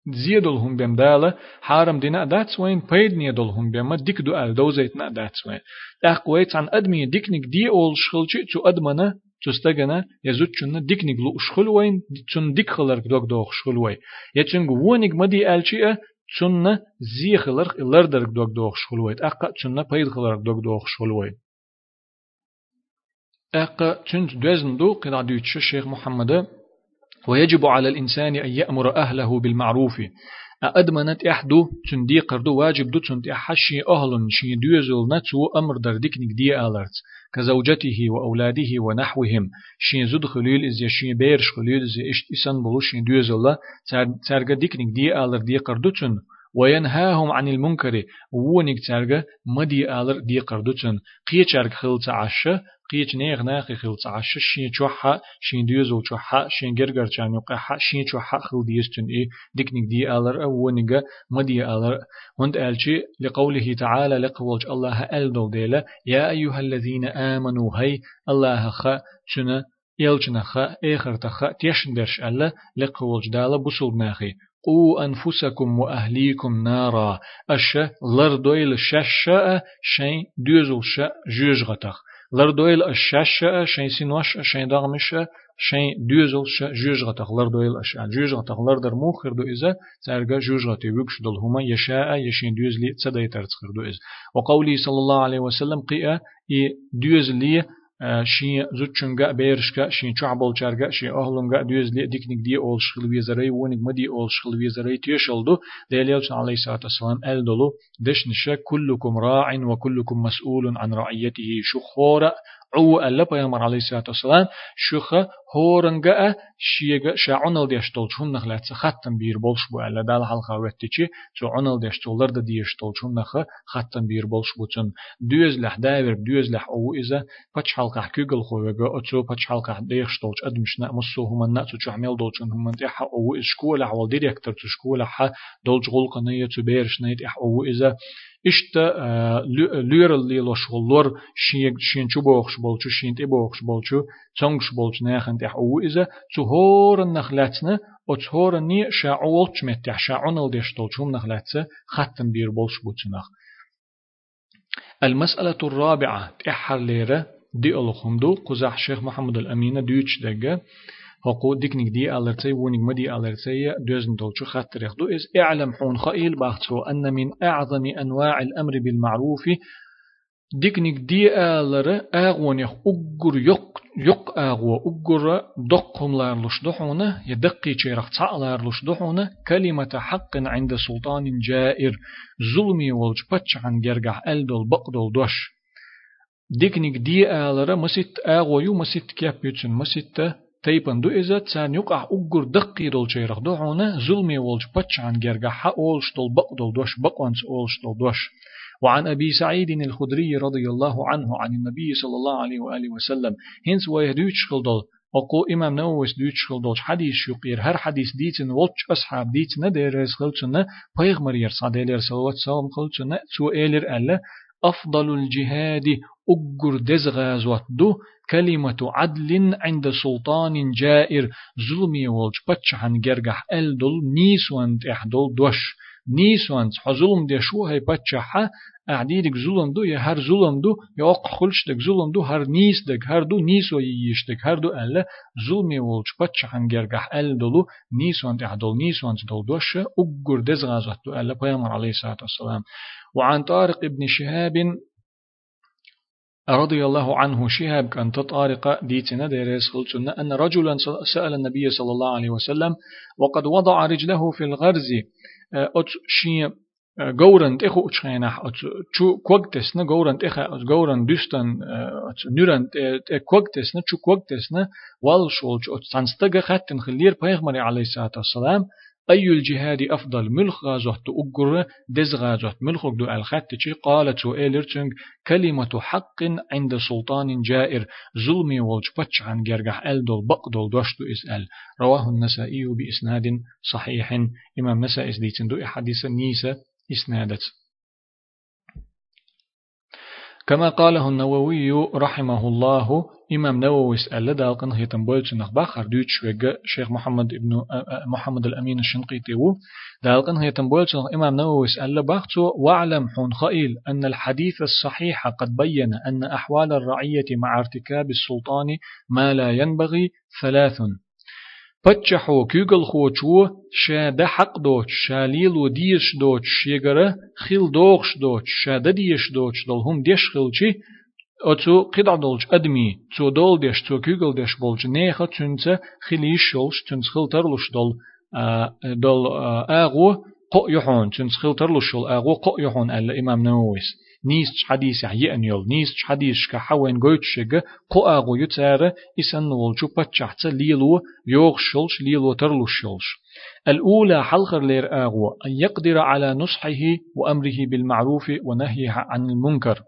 زي دولهم بيم دالة حارم دينا دات وين بيد ني دولهم بيم ديك دوال دوزيتنا دات وين اخ ويت عن ادمي ديكنيك دي اول شخلشي تو ادمنا تستغنا يزوت چون ديكنيك لو شخل وين چون ديك خلر دوك دوخ شخل وين يچن ونيك مدي الچي چون زی خلر لر درک دوگ دوغ شخلوید اقا چون پید خلر دوگ دوغ شخلوید اقا چون دوزن دو قطع دوتش الشيخ محمد ويجب على الإنسان أن يأمر أهله بالمعروف. أدمنت إحدو چون دي قردو واجب دو چون تحشي أهل شي دوزل نتو أمر در ديكنك دي آلرت. كزوجته وأولاده ونحوهم. شي زود خليل إز يشي بيرش خليل إز إشت إسان بلو شي دوزل تارغ ديكنك دي آلر دي قردو چون وينهاهم عن المنكر. ونك تارغ مدي آلر دي قردو چون قيچارغ خلط عشا قيت نيغ ناخي خل تعش شين چوحا شين ديوزو چوحا شين گرگر چانيو قحا شين چوحا خل ديستن إي. ديكنيك دي آلر. أو ونگا مدي آلر. هند آلشي لقوله تعالى لقولج الله ألدو ديلا. يا أيها الذين آمنوا هي الله خا شنا اخر تخا تيشن درش الله لقولج دالا بسول ناخي. قو أنفسكم وأهليكم نارا. أش لردويل شاشا شين دوزل شأ جوج غتخ. لر دويل الشاش شين سينوش شين دغمش شين دوزل جوج غتخ. لر دويل اش جوج غتخ. لر در موخر دو إذا ترجع جوج غتي وكش دل هما يشاء يشين دوزلي تسدي ترتخر دو إذ وقولي صلى الله عليه وسلم قيا إي دوزلي شي زوتشنغا بيرشكا شي چعبل چارغا شي اهلونغا دوز لي ديكنيك دي اول شخل ويزري ونيك مدي اول شخل ويزري تيشلدو ديليوش عليه الصلاه والسلام الدلو دشنشا كلكم راع وكلكم مسؤول عن رعيته شخورا. عو ألا بيامر عليه الصلاة والسلام شخ هورنجا شيغا شاعنل ديشتول شون نخلات ختم بير بولش بو ألا دال حلقة وقتشي شو عنل ديشتولر دا ديشتول شون نخ ختم بير بولش بو تن دوز لح داير دوز لح أو إذا بچ حلقة كيغل خوغا أتسو بچ حلقة ديشتولش أدمشنا مسو هما ناتو چعمل دولشن هما تيح أو إز شكولا حوال ديريكتر تشكولا حا دولش غلقة نية تبيرش نيت إح أو إذا إشتا لير اللي لشغلور شين شين شو بوخش بولشو شين تي بوخش بولشو تونغش بولش ناخن تح أو إذا تهور النخلاتنا وتهور ني شاعول تمتح شاعون الدشتول شوم نخلاتنا ختم بير بولش بوتنخ المسألة الرابعة تحر ليرة دي الخندو قزح شيخ محمد الأمين دوش دقة هقو ديكنيك دي ألرتي ونيك مدي ألرتي دوزن دولشو خاطر يخدو إز إعلم حون خائل باختو أن من أعظم أنواع الأمر بالمعروف ديكنيك دي ألر أغون يخ أقر يق يق أغو أقر دقهم لارلش دحونا يدقي چيرخ لارلش دحونا كلمة حق عند سلطان جائر ظلمي والج عن جرگح ألدل بقدل دوش. ديكنيك دي ألر مسيت أغو يو مسيت كيب يتسن مسيت تيبن دو إذا تسان يقع أقر دقي دول شيرخ دعونا ظلمي ولش بچان جرغا حا أولش دول بق دول دوش بقوانس أولش دول دوش. وعن أبي سعيد الخدري رضي الله عنه عن النبي صلى الله عليه وآله وسلم هنس ويهدوش دول. أقو إمام نووس دوش دول حديث يقير هر حديث ديتن ولش أصحاب ديتن دير خلتنا بيغمر يرصاد إلير صلوات سلام خلتنا سو إلير ألا أفضل الجهاد أجر دزغازوات دو كلمة عدل عند سلطان جائر. ظلمي والج بچحن جرجح الدل نيسوانت احدل دوش. نيسوانت حظلم دي شو هي بچحا أعديدك ظلم دو هر ظلم دو يا أق خلش دك ظلم دو هر نيس دك هر دو نيس وييش دك هر دو ألا ظلمي والج بچحن جرجح الدلو نيسوانت احدل نيسوانت دل دوش. أجر دزغازوات دو ألا بيامر عليه الصلاة والسلام. وعن طارق ابن شهاب رضي الله عنه شهاب كان تطارق ديتنا ديريس خلتنا أن رجلا سأل النبي صلى الله عليه وسلم وقد وضع رجله في الغرز. أت شي جورند إخو أتشينح أت شو كوكتسنا جورند إخا أت جورند دستن أت نورند. كوكتسنا شو كوكتسنا والشولج أت تنستجا خاتن خلير بيغمري عليه الصلاة والسلام. أي الجهاد أفضل ملخ غازوت أجر دز غازوت ملخ دو الخط قالت سؤال كلمة حق عند سلطان جائر ظلمي والج بتش عن جرجح ألدول بقدول دوشتو إسأل رواه النسائي بإسناد صحيح. إمام نسائي إسديتن دو حديث نيسة إسنادت. كما قاله النووي رحمه الله إمام نووي سأل دالقن هي تنبولت نخبا خردوت شوية شيخ محمد ابن محمد الأمين الشنقيطي دالقن هي تنبولت إمام نووي سأل باختو واعلم حون خائل أن الحديث الصحيح قد بين أن أحوال الرعية مع ارتكاب السلطان ما لا ينبغي ثلاث. بتشحو كيغل خوچو شا ده حق دوچ شا ليلو ديش دوچ خيل دوغش دوچ شا ده ديش دوچ دل هم ديش خيلچي أتو قطع دولج أدمي تو دول ديش تو كيغل ديش بولج نيخا تنسى خليش شولش تنس خل ترلش دول دول آغو قو يحون تنس خل ترلش دول آغو قو يحون ألا إمام نوويس نيس حديث يحيئن يول نيس حديث كحوين قويتشيغ قو آغو يتسار إسان نولجو باتشاحتsa ليلو يوغ شولش ليلو ترلش شولش الأولى حلقر لير آغو أن يقدر على نصحه وأمره بالمعروف ونهيه عن المنكر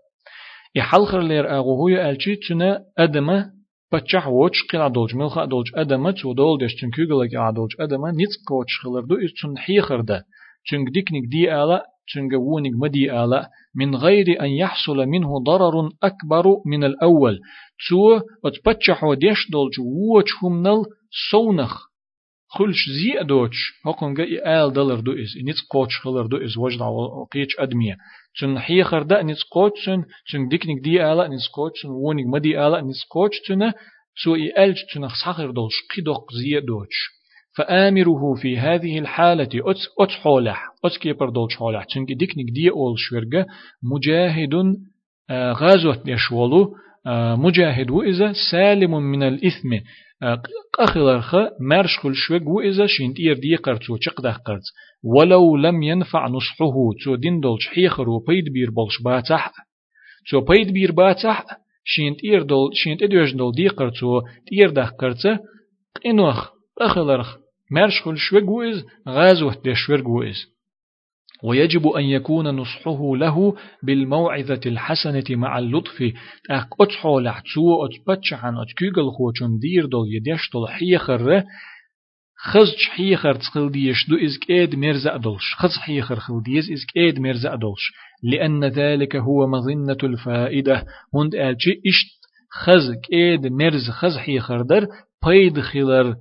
يحلخر لير أغو هو ألشي تنا أدمة بچح وچ قلا دولج ملخا دولج أدمة تو دول دش تن كيغلا قلا دولج أدمة نيت كوچ خلر دو إس تن حيخر ده تن ديكنيك دي آلا تن وونيك مدي آلا. من غير أن يحصل منه ضرر أكبر من الأول. تو أتبچح وديش دولج هم نل سونخ. خلش زي هقون جاي آل دلر دو إز نيت قوتش خلر دو إز وجد قيتش أدمية تن حي خردا نيت قوتش تن ديكنيك دي آلا نيت قوتش تن وونيك مدي آلا نيت قوتش تن سو إلج تن خسخر دولش قيدوق زي دوتش فآمره في هذه الحالة أت أت حولح أت كيبر دولش حولح. تن ديكنيك دي أول شورجة مجاهد غازوت يشولو مجاهد وإذا سالم من الإثم. مرش خل شوك وإذا شنت إير دي قرتو چقده قرت ولو لم ينفع نصحه تو دين دولش حيخر وبيد بير بولش باتح تو بيد بير باتح شنت إير دول شنت إدوش دول دي قرتو تير ده قرت قنوخ قخلرخ مرش خل شوك وإذ غازوه دشورك وإذ ويجب أن يكون نصحه له بالموعظة الحسنة مع اللطف. أك أتحو لحتسو أتبتشحن أتكيغل خوچن دير دول يديش دول حيخر خزج حيخر تخل ديش دو إزك إيد مرزا أدولش. خز حيخر خل ديز إزك إيد مرزا أدولش. لأن ذلك هو مظنة الفائدة. هند ألشي إشت خز إيد مرز خز حيخر در بيد خلر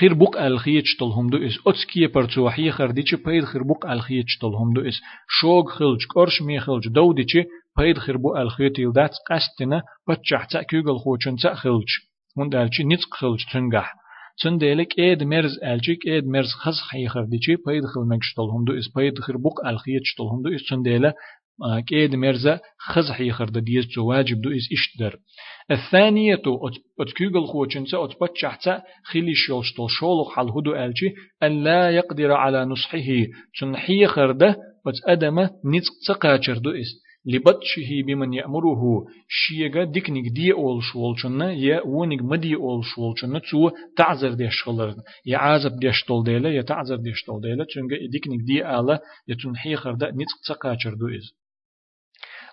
خير بوق الخيتش تلهم دو اس اتسكي برتو حي خرديچ پيد خير بوق الخيتش تلهم دو اس شوق خلج قرش مي خلج دو ديچ پيد خير بو الخيت يلدات قستنا بچح تا كيغل خوچن تا خلج. من دالچي نيت خلج تنگح. چن ديلك ايد مرز الچيك ايد مرز خز حي خرديچ پيد خل مگش تلهم دو اس پيد خير بوق الخيتش تلهم دو اس چن ديلا كيد مرزا خز حيخر دا ديز واجب دو إز إشتدر. الثانية أتكيغل خوچنسا أتبتشحتا خيلي شولشتل شولق حال هدو ألجي أن لا يقدر على نصحه. چن حيخر دا أدم نتق تقاچر دو إز. لبطشه بمن يأمره. شيغا ديكنيك دي أول شولچنا يا ونيك مدي أول شولچنا تو تعذر ديش خلرن. يا عازب ديش طول ديلا يا تعذر ديش طول ديلا چونغا ديكنيك دي آلا يتون حيخر دا نتق تقاچر دو إز.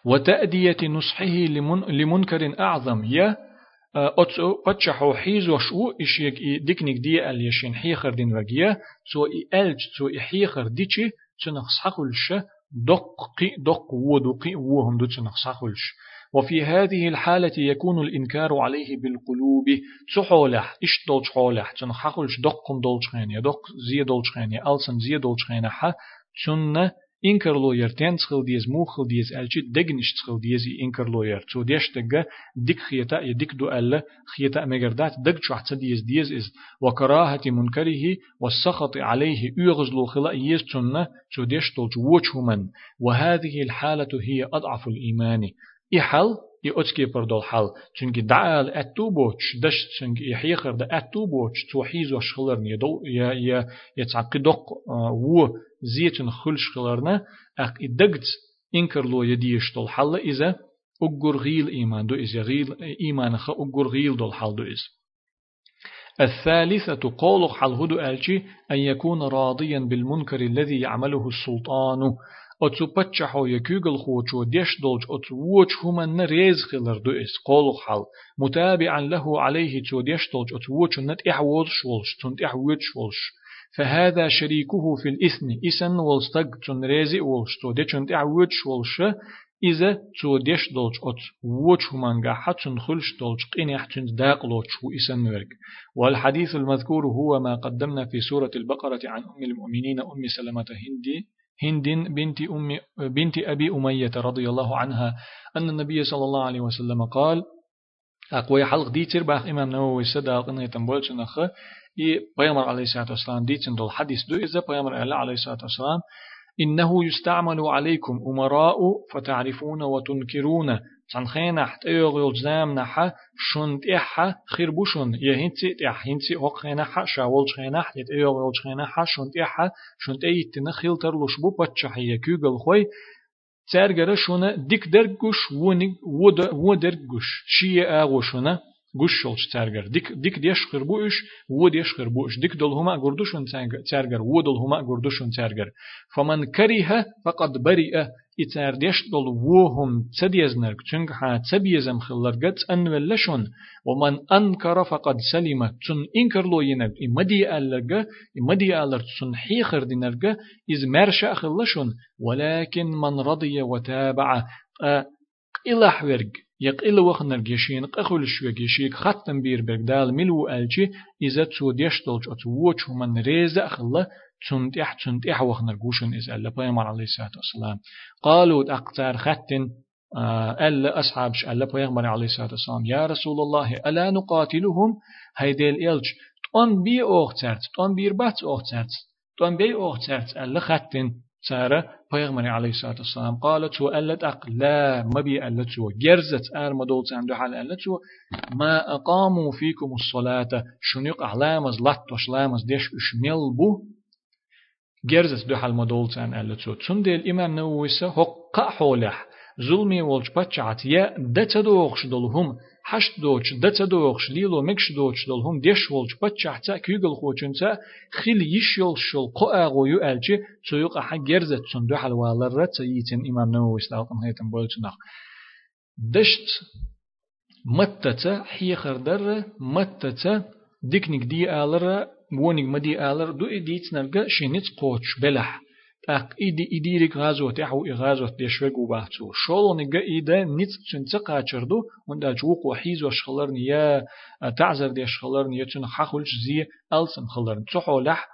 وتأدية نصحه لمن لمنكر أعظم. يا أتسو بتشحو حيز وشو إشيك ديكنيك دي أل يشين حيخر دين وجيا سو إلج سو إحيخر ديشي تنخ سحقلش دقي دق ودقي وهم دو تنخ سحقلش وفي هذه الحالة يكون الإنكار عليه بالقلوب. تحولح إش دولش حولح؟ تنخ حقلش دقم دولش خانية دق زي دولش خانية ألسن زي دولش خانية حا تنه إنكر لوير تين تخل ديز مو خل ديز ألشي دقنش تخل ديز إنكر لوير تو ديش دقا دك خيتا يدك دو ألا خيتا مجردات دق شحت ديز ديز إز وكراهة منكره والسخط عليه يغزلو خلا يز تنة تو ديش تلج وچ من وهذه الحالة هي أضعف الإيمان إحل يأتكي بردول حال چونك دعال أتو بوش دش چونك يحيخر دا أتو بوش توحيز وشخلرن يدو يا يا يتعقدق و زيتن خلش خلرنا أق إدقت إنكر لو يديش دول حال إذا أقر غيل إيمان دو إذا غيل إيمان خا أقر غيل دول حال دو إذا الثالثة قول حال هدو ألشي أن يكون راضيا بالمنكر الذي يعمله السلطان أتو بتشحو يكوغل خوچو ديش دولج أتو ووچ هما نريز خلر دو إس قول حال متابعا له عليه تو ديش دولج أتو ووچ نت إحوال شولش تنت إحوال شولش فهذا شريكه في الإثم إسن والستق تن ريزي ولش تو دي تنت إحوال شولش إذا تو ديش دولج أت ووچ هما حتن خلش دولج قين حتن داق لوچ إسن ورق والحديث المذكور هو ما قدمنا في سورة البقرة عن أم المؤمنين أم سلمة هندي هند بنت أم بنت أبي أمية رضي الله عنها أن النبي صلى الله عليه وسلم قال أقوى حلق ديتر باخ إمام نووي سدا قلنا يتنبول شنخ إي بيامر عليه الصلاة والسلام ديتن دول حديث دو إذا بيامر عليه الصلاة والسلام إنه يستعمل عليكم أمراء فتعرفون وتنكرون تن خينح تيوغ يلزام نحا شنت إحا خربوشن يهنتي تح هنتي أوق خينحا شاول خينح يت إيوغ يلز خينحا شنت إحا شنت أي تنخيل ترلوش بو بتشح يكوغل خوي ترجر شونه ديك درجوش وني ود درجوش شيء گوشش ترگر دیک دیک دیش خربوش و دیش خربوش دیک دل هما گردوشون ترگر و دل هما گردوشون ترگر فمن كره فقد برئ إتار ديش دل وهم تديزنرك چونك ها تبيزم خلرگت أن ولشون ومن أنكر فقد سلم تن إنكر لو ينرگ إمدي ألرگ. إمدي ألر تن حيخر دينرگ إز مرشا خلشون ولكن من رضي وتابع إلح ورگ. يقل وخنر جيشين قخول شو جيشيك ختم بير بردال ملو ألجي إذا تو ديش دولج أتووش ومن ريزة أخلا تنتح تنتح وخنر جوشن إذا ألا بيامر عليه الصلاة والسلام. قالوا أقتار ختن ألا أصحابش ألا بيامر عليه الصلاة والسلام. يا رسول الله ألا نقاتلهم؟ هيديل إلج تون بي أوخترت تون بير بات أوخترت تون بي أوخترت ألا ختن سارة پیغمبر عليه الصلاة والسلام قال تو ألت أق لا ما بي ألت تو جرزت آر مدول عند حال ألت تو ما أقاموا فيكم الصلاة شنيق أعلامز لطش لامز ديش اشمل بو جرزت دو حال مدول عن ألت تو تون ديل إمام نوويسة حق حولح ظلمي والج بچعت يا دتدوغش دلهم حشت دوچ دتدوغش ليلو مكش دوچ دلهم ديش والج بچعت كيغل خوچنتا خيل يشيل شل قاغو يو الچي سويق اح جرزت سن دو حال والر تيتن امام نووي استاقم هيتن بولچنخ دشت متتا حيخر در متتا ديكنيك دي آلر وونيك مدي آلر دو إديت نرجع شينيت قوتش بلح أق إيدي إيديرك غازو تحو إغازو تيشوك وباحتو شولو نجا إيدا نيت تنتا قاچردو وندا جوق وحيز وشخلرني يا تعزر دي شخلرني يا تن حخولش زي ألسن خلرن تحو لح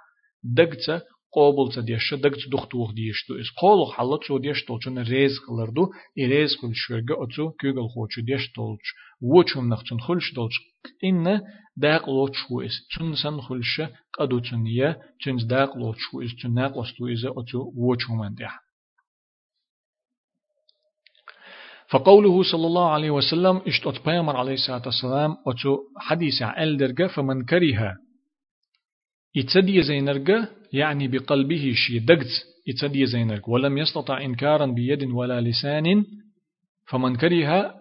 دقتا قابل تديش دقت دختوخ ديشتو إس قولو حلت شو ديشتو چون ريز خلردو إي ريز كل شوغا أتو كيغل خوچو ديشتولش وچوم نختون خلش دولش إن داق لوت شو إس تون سن خلش قدو تنية تون داق لوت شو إس ناق وستو إذا أتو وچوم انديح فقوله صلى الله عليه وسلم اشتوت بيامر عليه الصلاة والسلام أتو حديث عن درجة فمن كره يتدي زينرجة يعني بقلبه شي دقت يتدي زينرج ولم يستطع إنكارا بيد ولا لسان فمن كره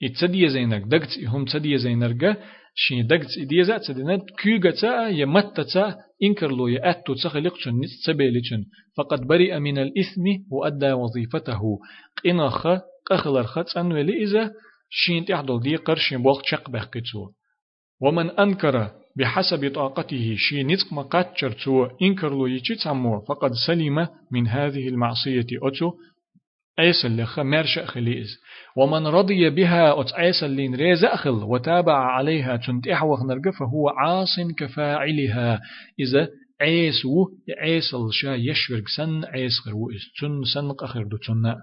يتدي زينرج دقت هم تدي زينرجة شي دقت إديزا تدينت كيغتا يمتتا إنكر لو يأتو تخلقشن نتسبيلشن فقد برئ من الإثم وأدى وظيفته. قنخ قخلر خط أنو إذا شين تحضل دي قرشين بوقت شق بحكتو ومن أنكر بحسب طاقته شي نطق مقاتشر تو إنكر لو يجي فقد سلم من هذه المعصية أتو. عيسى اللي مرش أخليز ومن رضي بها أت عيسى ريز أخل وتابع عليها تنتح وخنرق فهو عاص كفاعلها. إذا عيسو عيسى الشا يشورك سن عيس خر وإس تن سنق أخر دو تنّا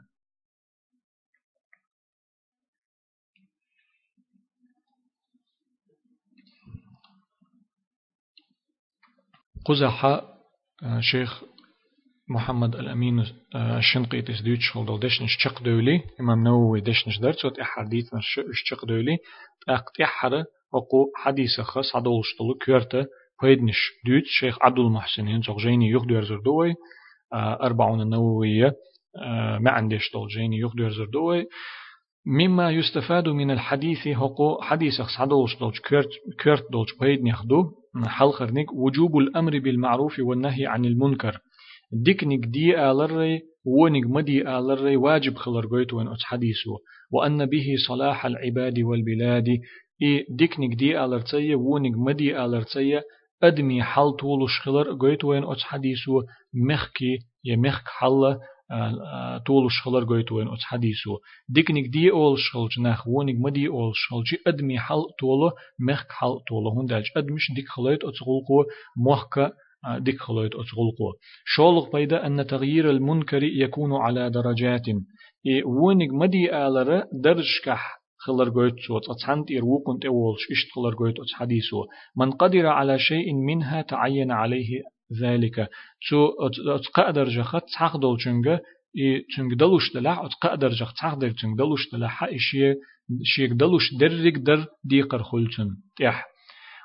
قزح آه، شيخ محمد الأمين الشنقيت آه، ديوتش خلدل دشنش شق دولي إمام نووي دشنش درت أحاديث نش شق دولي. أقت أحر وقو حديث خاص عدول شطلو كيرتا بيدنش ديوت شيخ عبد المحسن زغجيني يخدر زردوي آه، أربعون النووية ما عندش طول جيني يخدر زردوي مما يستفاد من الحديث هو حديث صدوش دولش كرت كرت دولش بيد نخدو حل خرنيك وجوب الأمر بالمعروف والنهي عن المنكر. ديكنيك دي آلري ونيك مدي آلري واجب خلر قويت وين حديثه. وأن به صلاح العباد والبلاد. إي ديكنيك دي آلرتي ونيك مدي آلرتي أدمي حل طولش خلر قويت وين حديثه. مخكي يمخك حل طول شخلر قويت وين أتس حديثو ديكنيك دي أول شخل جناخ ونيك مدي أول شخل جي أدمي حل طولو مخك حل طولو هون داج أدمش ديك خليت أتغلقو محكا ديك خليت أتغلقو شولغ بيدا أن تغيير المنكر يكون على درجات. إي ونيك مدي آلرة درجكح خلر قويت صوت أتحنت إروقن تولش إشت خلر قويت أتس حديثو من قدر على شيء منها تعين عليه ذلك. شو أتقدر جخت تحق دول چنگا إي چنگ دلوش دلح أتقدر جخت تحق در چنگ دلوش دلح. إشي شيك دلوش درك در ديقر خلچن. تح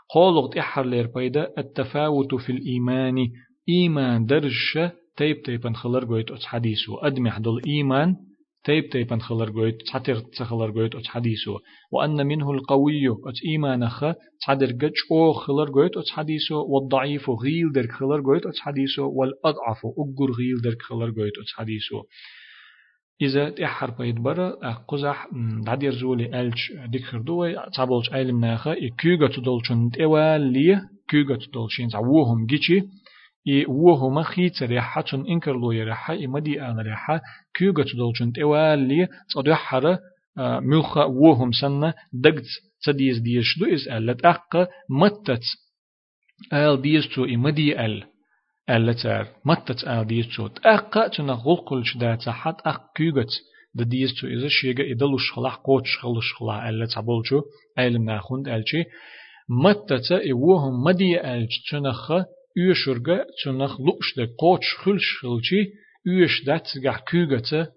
قولغ تحر لير بيدا التفاوت في الإيمان إيمان درش تيب تيبن خلر قويت أتس حديثو أدمح دول إيمان تيب تيبن خلر قويت تحتر تخلر قويت أت حديثو وأن منه القوي أت إيمانخ تحدر قج أو خلر قويت أت حديثو والضعيف غيل درك خلر قويت أت حديثو والأضعف أقر غيل درك خلر قويت أت حديثو إذا تحر بيت برا قزح دادير زولي ألش ديكر دوي تعبولش أيلم ناخا إكيوغا تدولشن تيوالي كيوغا تدولشين تعوهم جيشي إي وهما خيت ريحة إنكر لو يريحة إي مدي أنا ريحة كيوغا تدولشن تيوالي صديحة ملخا وهم سنة دقت تديز ديش دو إز ألت أق متت أل ديز تو إي مدي أل. ألتار متت أل ديز تو أق تنا غلقل شدا تحت أق كيوغت د ديز تو إذا شيغا إدلوش خلاح قوتش خلش خلاح ألت عبولشو ألم ناخوند ألشي متت إي وهم مدي ألش تنخ üyüşürge çınaq luqşde qoç xülş xılçı يوش دات جح كوغة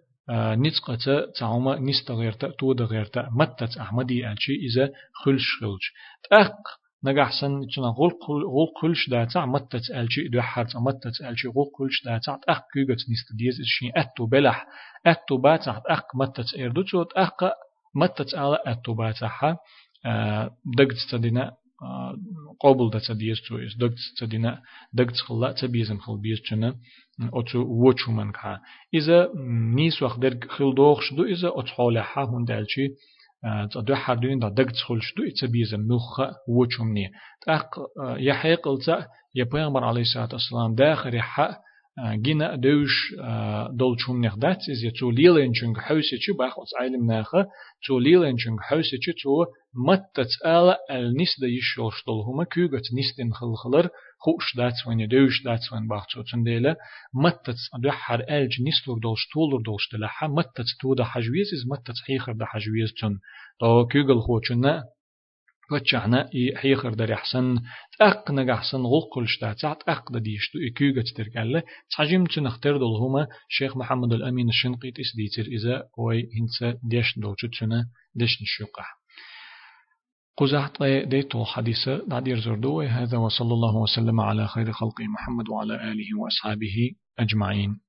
نتقة تعوما نستغيرتا تودغيرتا متت أحمدي ألشي إذا خلش خلش تأق نجحسن تنا غول غول كلش داتا متت ألشي دو حرت متت ألشي غول كلش داتا أق كوغة نستديز إشين أتو بلح. أتو باتا أق متت إردو تود أق متت على أتو باتا دقت تدينا قابل ده تديس تو إس دقت تدينا دقت خلا تبيزم خل بيز تنا أتو وچو من كا إذا نيس وقت در خل دوخش دو إذا أتحال حا هون دالشي دو حردين دا دقت خلش دو إتبيزم ملخ وچومني تاق يحيى قلتا يا عليه الصلاة والسلام داخل حق جينا دوش دول چون نخدات إز يتو ليلين چونگ حوسي چو باخوص عالم ناخا تو ليلين چونگ حوسي چو تو متت آلا النس دا يشول شتول هما كوغت نستن خلخلر خوش دات وين دوش دات وين باخصو تنديلا متت دو حر الج نستور دول شتولر دول شتلحا متت تو دا حجويز إز متت حيخر دا حجويز تن تو كوغل خوچنا وتشعنا حيخر در أحسن تأق نج أحسن غل كل شتا تعت أق ديشتو إكيوجة تركالة تحجم تنختار دول هما شيخ محمد الأمين الشنقيت إس ديتر إذا وي هنسا ديش دولشو تسنا ديش نشوقع قزحت ديتو حديثة نعدير زردو هذا وصلى الله وسلم على خير خلق محمد وعلى آله وأصحابه أجمعين